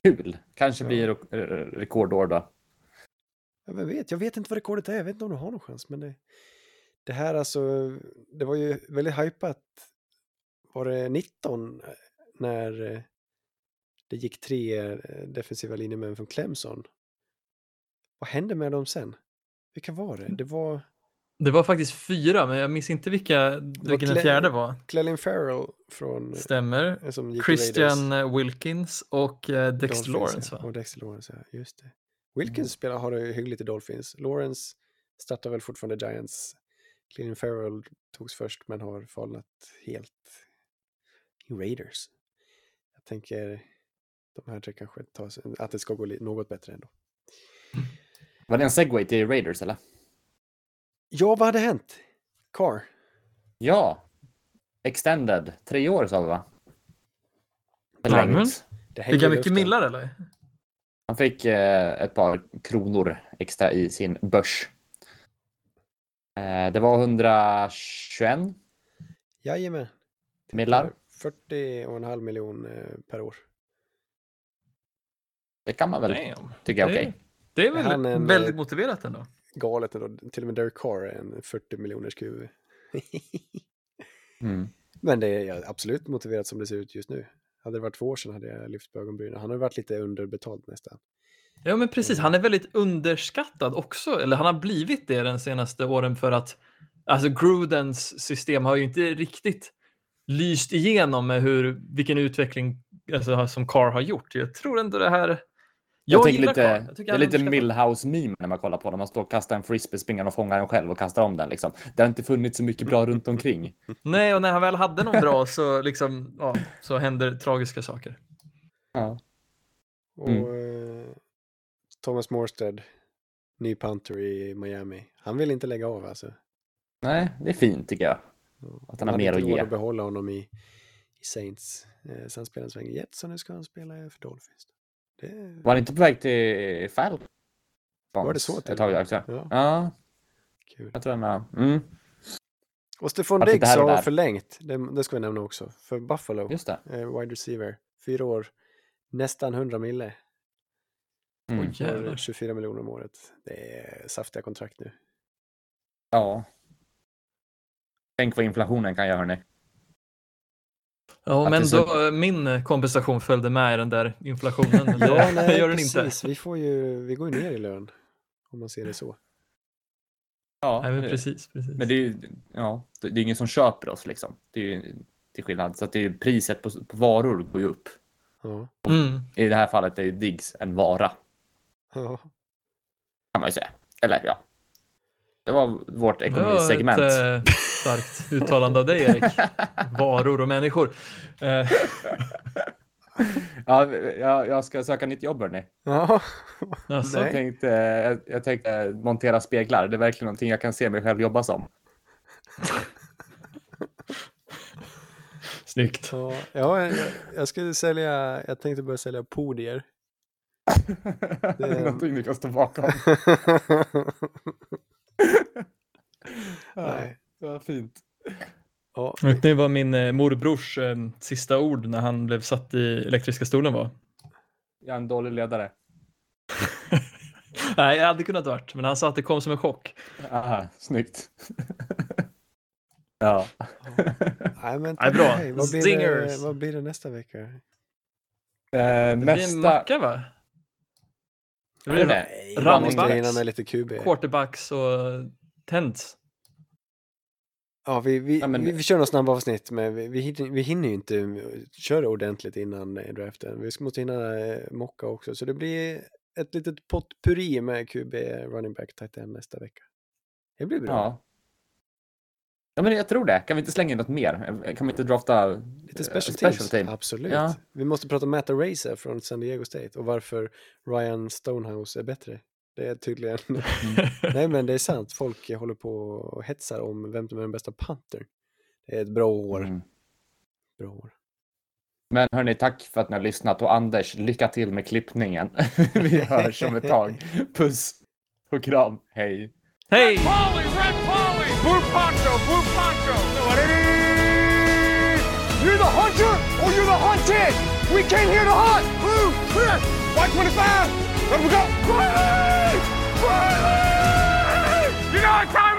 Kul! Kanske Ja. blir re- re- rekordår då. Ja, vem vet, jag vet inte vad rekordet är, jag vet inte om de har någon chans, men det, det här alltså, det var ju väldigt hypat. Var det 19 eh, när eh, det gick tre eh, defensiva linjemän från Clemson? Vad hände med dem sen? Vilka var det? Det var Det var faktiskt fyra, men jag minns inte vilka, vilken den fjärde var. Clelin Farrell från, Stämmer. eh, som Christian Raiders. eh, Wilkins och eh, Dexter Dolphins, Lawrence va? Och Dexter Lawrence, ja. Just det. Wilkins Mm. spelar, har det hyggligt i Dolphins. Lawrence startar väl fortfarande Giants. Clean Farrell togs först men har falnat helt i Raiders. Jag tänker de här tre kanske tar sig, att det ska gå något bättre ändå. Var det en segway till Raiders eller? Ja, vad hade hänt? Carr? Ja. Extended. Tre år sa vi va? Förlängt. Fick jag mycket millar eller? Han fick eh, ett par kronor extra i sin börs. Eh, det var 121 Jajamän. millar. 40,5 miljon eh, per år. Det kan man väl Damn. tycka är Det- okej. Det är Är han väl en, väldigt eh, motiverat ändå. Galet ändå. Till och med Derek Carr är en 40 miljoners QB. Mm. Men det är absolut motiverat som det ser ut just nu. Hade det varit två år sedan hade jag lyft på ögonbrynen. Han har varit lite underbetald nästan. Ja men precis, han är väldigt underskattad också, eller han har blivit det den senaste åren för att alltså Grudens system har ju inte riktigt lyst igenom med hur, vilken utveckling alltså, som Carr har gjort. Jag tror ändå det här... Jag, Jag, tänker lite. Jag det är lite. Millhouse-meme när man kollar på dem. Man står och kastar en frisbee, springer och fångar den själv och kastar om den. Liksom. Det har inte funnits så mycket bra runt omkring. Nej, och när han väl hade någon bra så, liksom, ja, så händer tragiska saker. Ja. Och Mm. eh, Thomas Morstead, ny punter i Miami. Han vill inte lägga av alltså. Nej, det är fint tycker jag. Att han har mer att ge. att behålla honom i, i Saints. Eh, sen spelade han sväng i Jets och nu ska han spela för Dolphins. Det Var han inte på väg till Falcons? Var det så till Ett tag med? också. ja, Ja, kul. jag tror han har... Mm, Och Stefan Diggs har förlängt. Det, det ska vi nämna också. För Buffalo. just det. Eh, wide receiver. Fyra år. Nästan 100 mille. Mm. För 24 miljoner om året. Det är saftiga kontrakt nu. Ja. Tänk vad inflationen kan göra hörni. Ja, men så- då, min kompensation följde med i den där inflationen. Ja, nej, gör den precis. inte. Vi, får ju, vi går ju ner i lön. Om man ser det så. Ja, Nej, men eh, precis, precis. Men det är ju ja, det är ingen som köper oss liksom. Det är ju till skillnad. Så att det är ju priset på, på varor går ju upp. Ja. Mm. I det här fallet är ju Diggs en vara Ja. kan man ju säga. Eller ja. Det var vårt Det var ett ekonomisegment. eh, starkt uttalande av dig, Erik. Varor och människor. Eh, Ja, jag, jag ska söka nytt jobb hörni. Ja. alltså, Jag Nej. tänkte, jag, jag tänkte montera speglar. Det är verkligen någonting jag kan se mig själv jobba som. Snyggt. Ja, ja jag, jag skulle sälja, jag tänkte börja sälja podier. Det är någonting ni kan stå bakom. Nej. Ja, vad fint. Ja, Vet ni vad min eh, morbrors eh, sista ord när han blev satt i elektriska stolen var? Jag är en dålig ledare. Nej, jag hade kunnat varit, men han sa att det kom som en chock. Aha, snyggt. ja. Nej, men Nej, bra. vad, blir det, Zingers. vad blir det nästa vecka? Eh, Det blir en nästa... macka, va? Det Är blir det ra- det? Jag Running måste hinna backs. med lite QB. quarterbacks och tents. Ja, vi, vi, Ja, men- vi, vi kör några snabba avsnitt, men vi, vi, hinner, vi hinner ju inte köra ordentligt innan draften. Vi ska- måste hinna eh, mocka också, så det blir ett litet potpurri med QB, running back, tight end nästa vecka. Det blir bra. Ja. Ja, men jag tror det. Kan vi inte slänga in något mer? Kan vi inte drafta Lite eh, special, special teams. team? Absolut. Ja. Vi måste prata om Matt Racer från San Diego State och varför Ryan Stonehouse är bättre. Det är tydligen... Nej, men det är sant. Folk håller på och hetsar om vem som är den bästa pantern. Det är ett bra år. Mm. Bra år. Men hörni, tack för att ni har lyssnat och Anders, lycka till med klippningen. vi hörs om ett tag. Puss och kram. Hej! Hej! Blue poncho, blue poncho. You're the hunter or you're the hunted. We came here to hunt. Blue, clear. White 25. Let we go. Riley! Riley! You know what time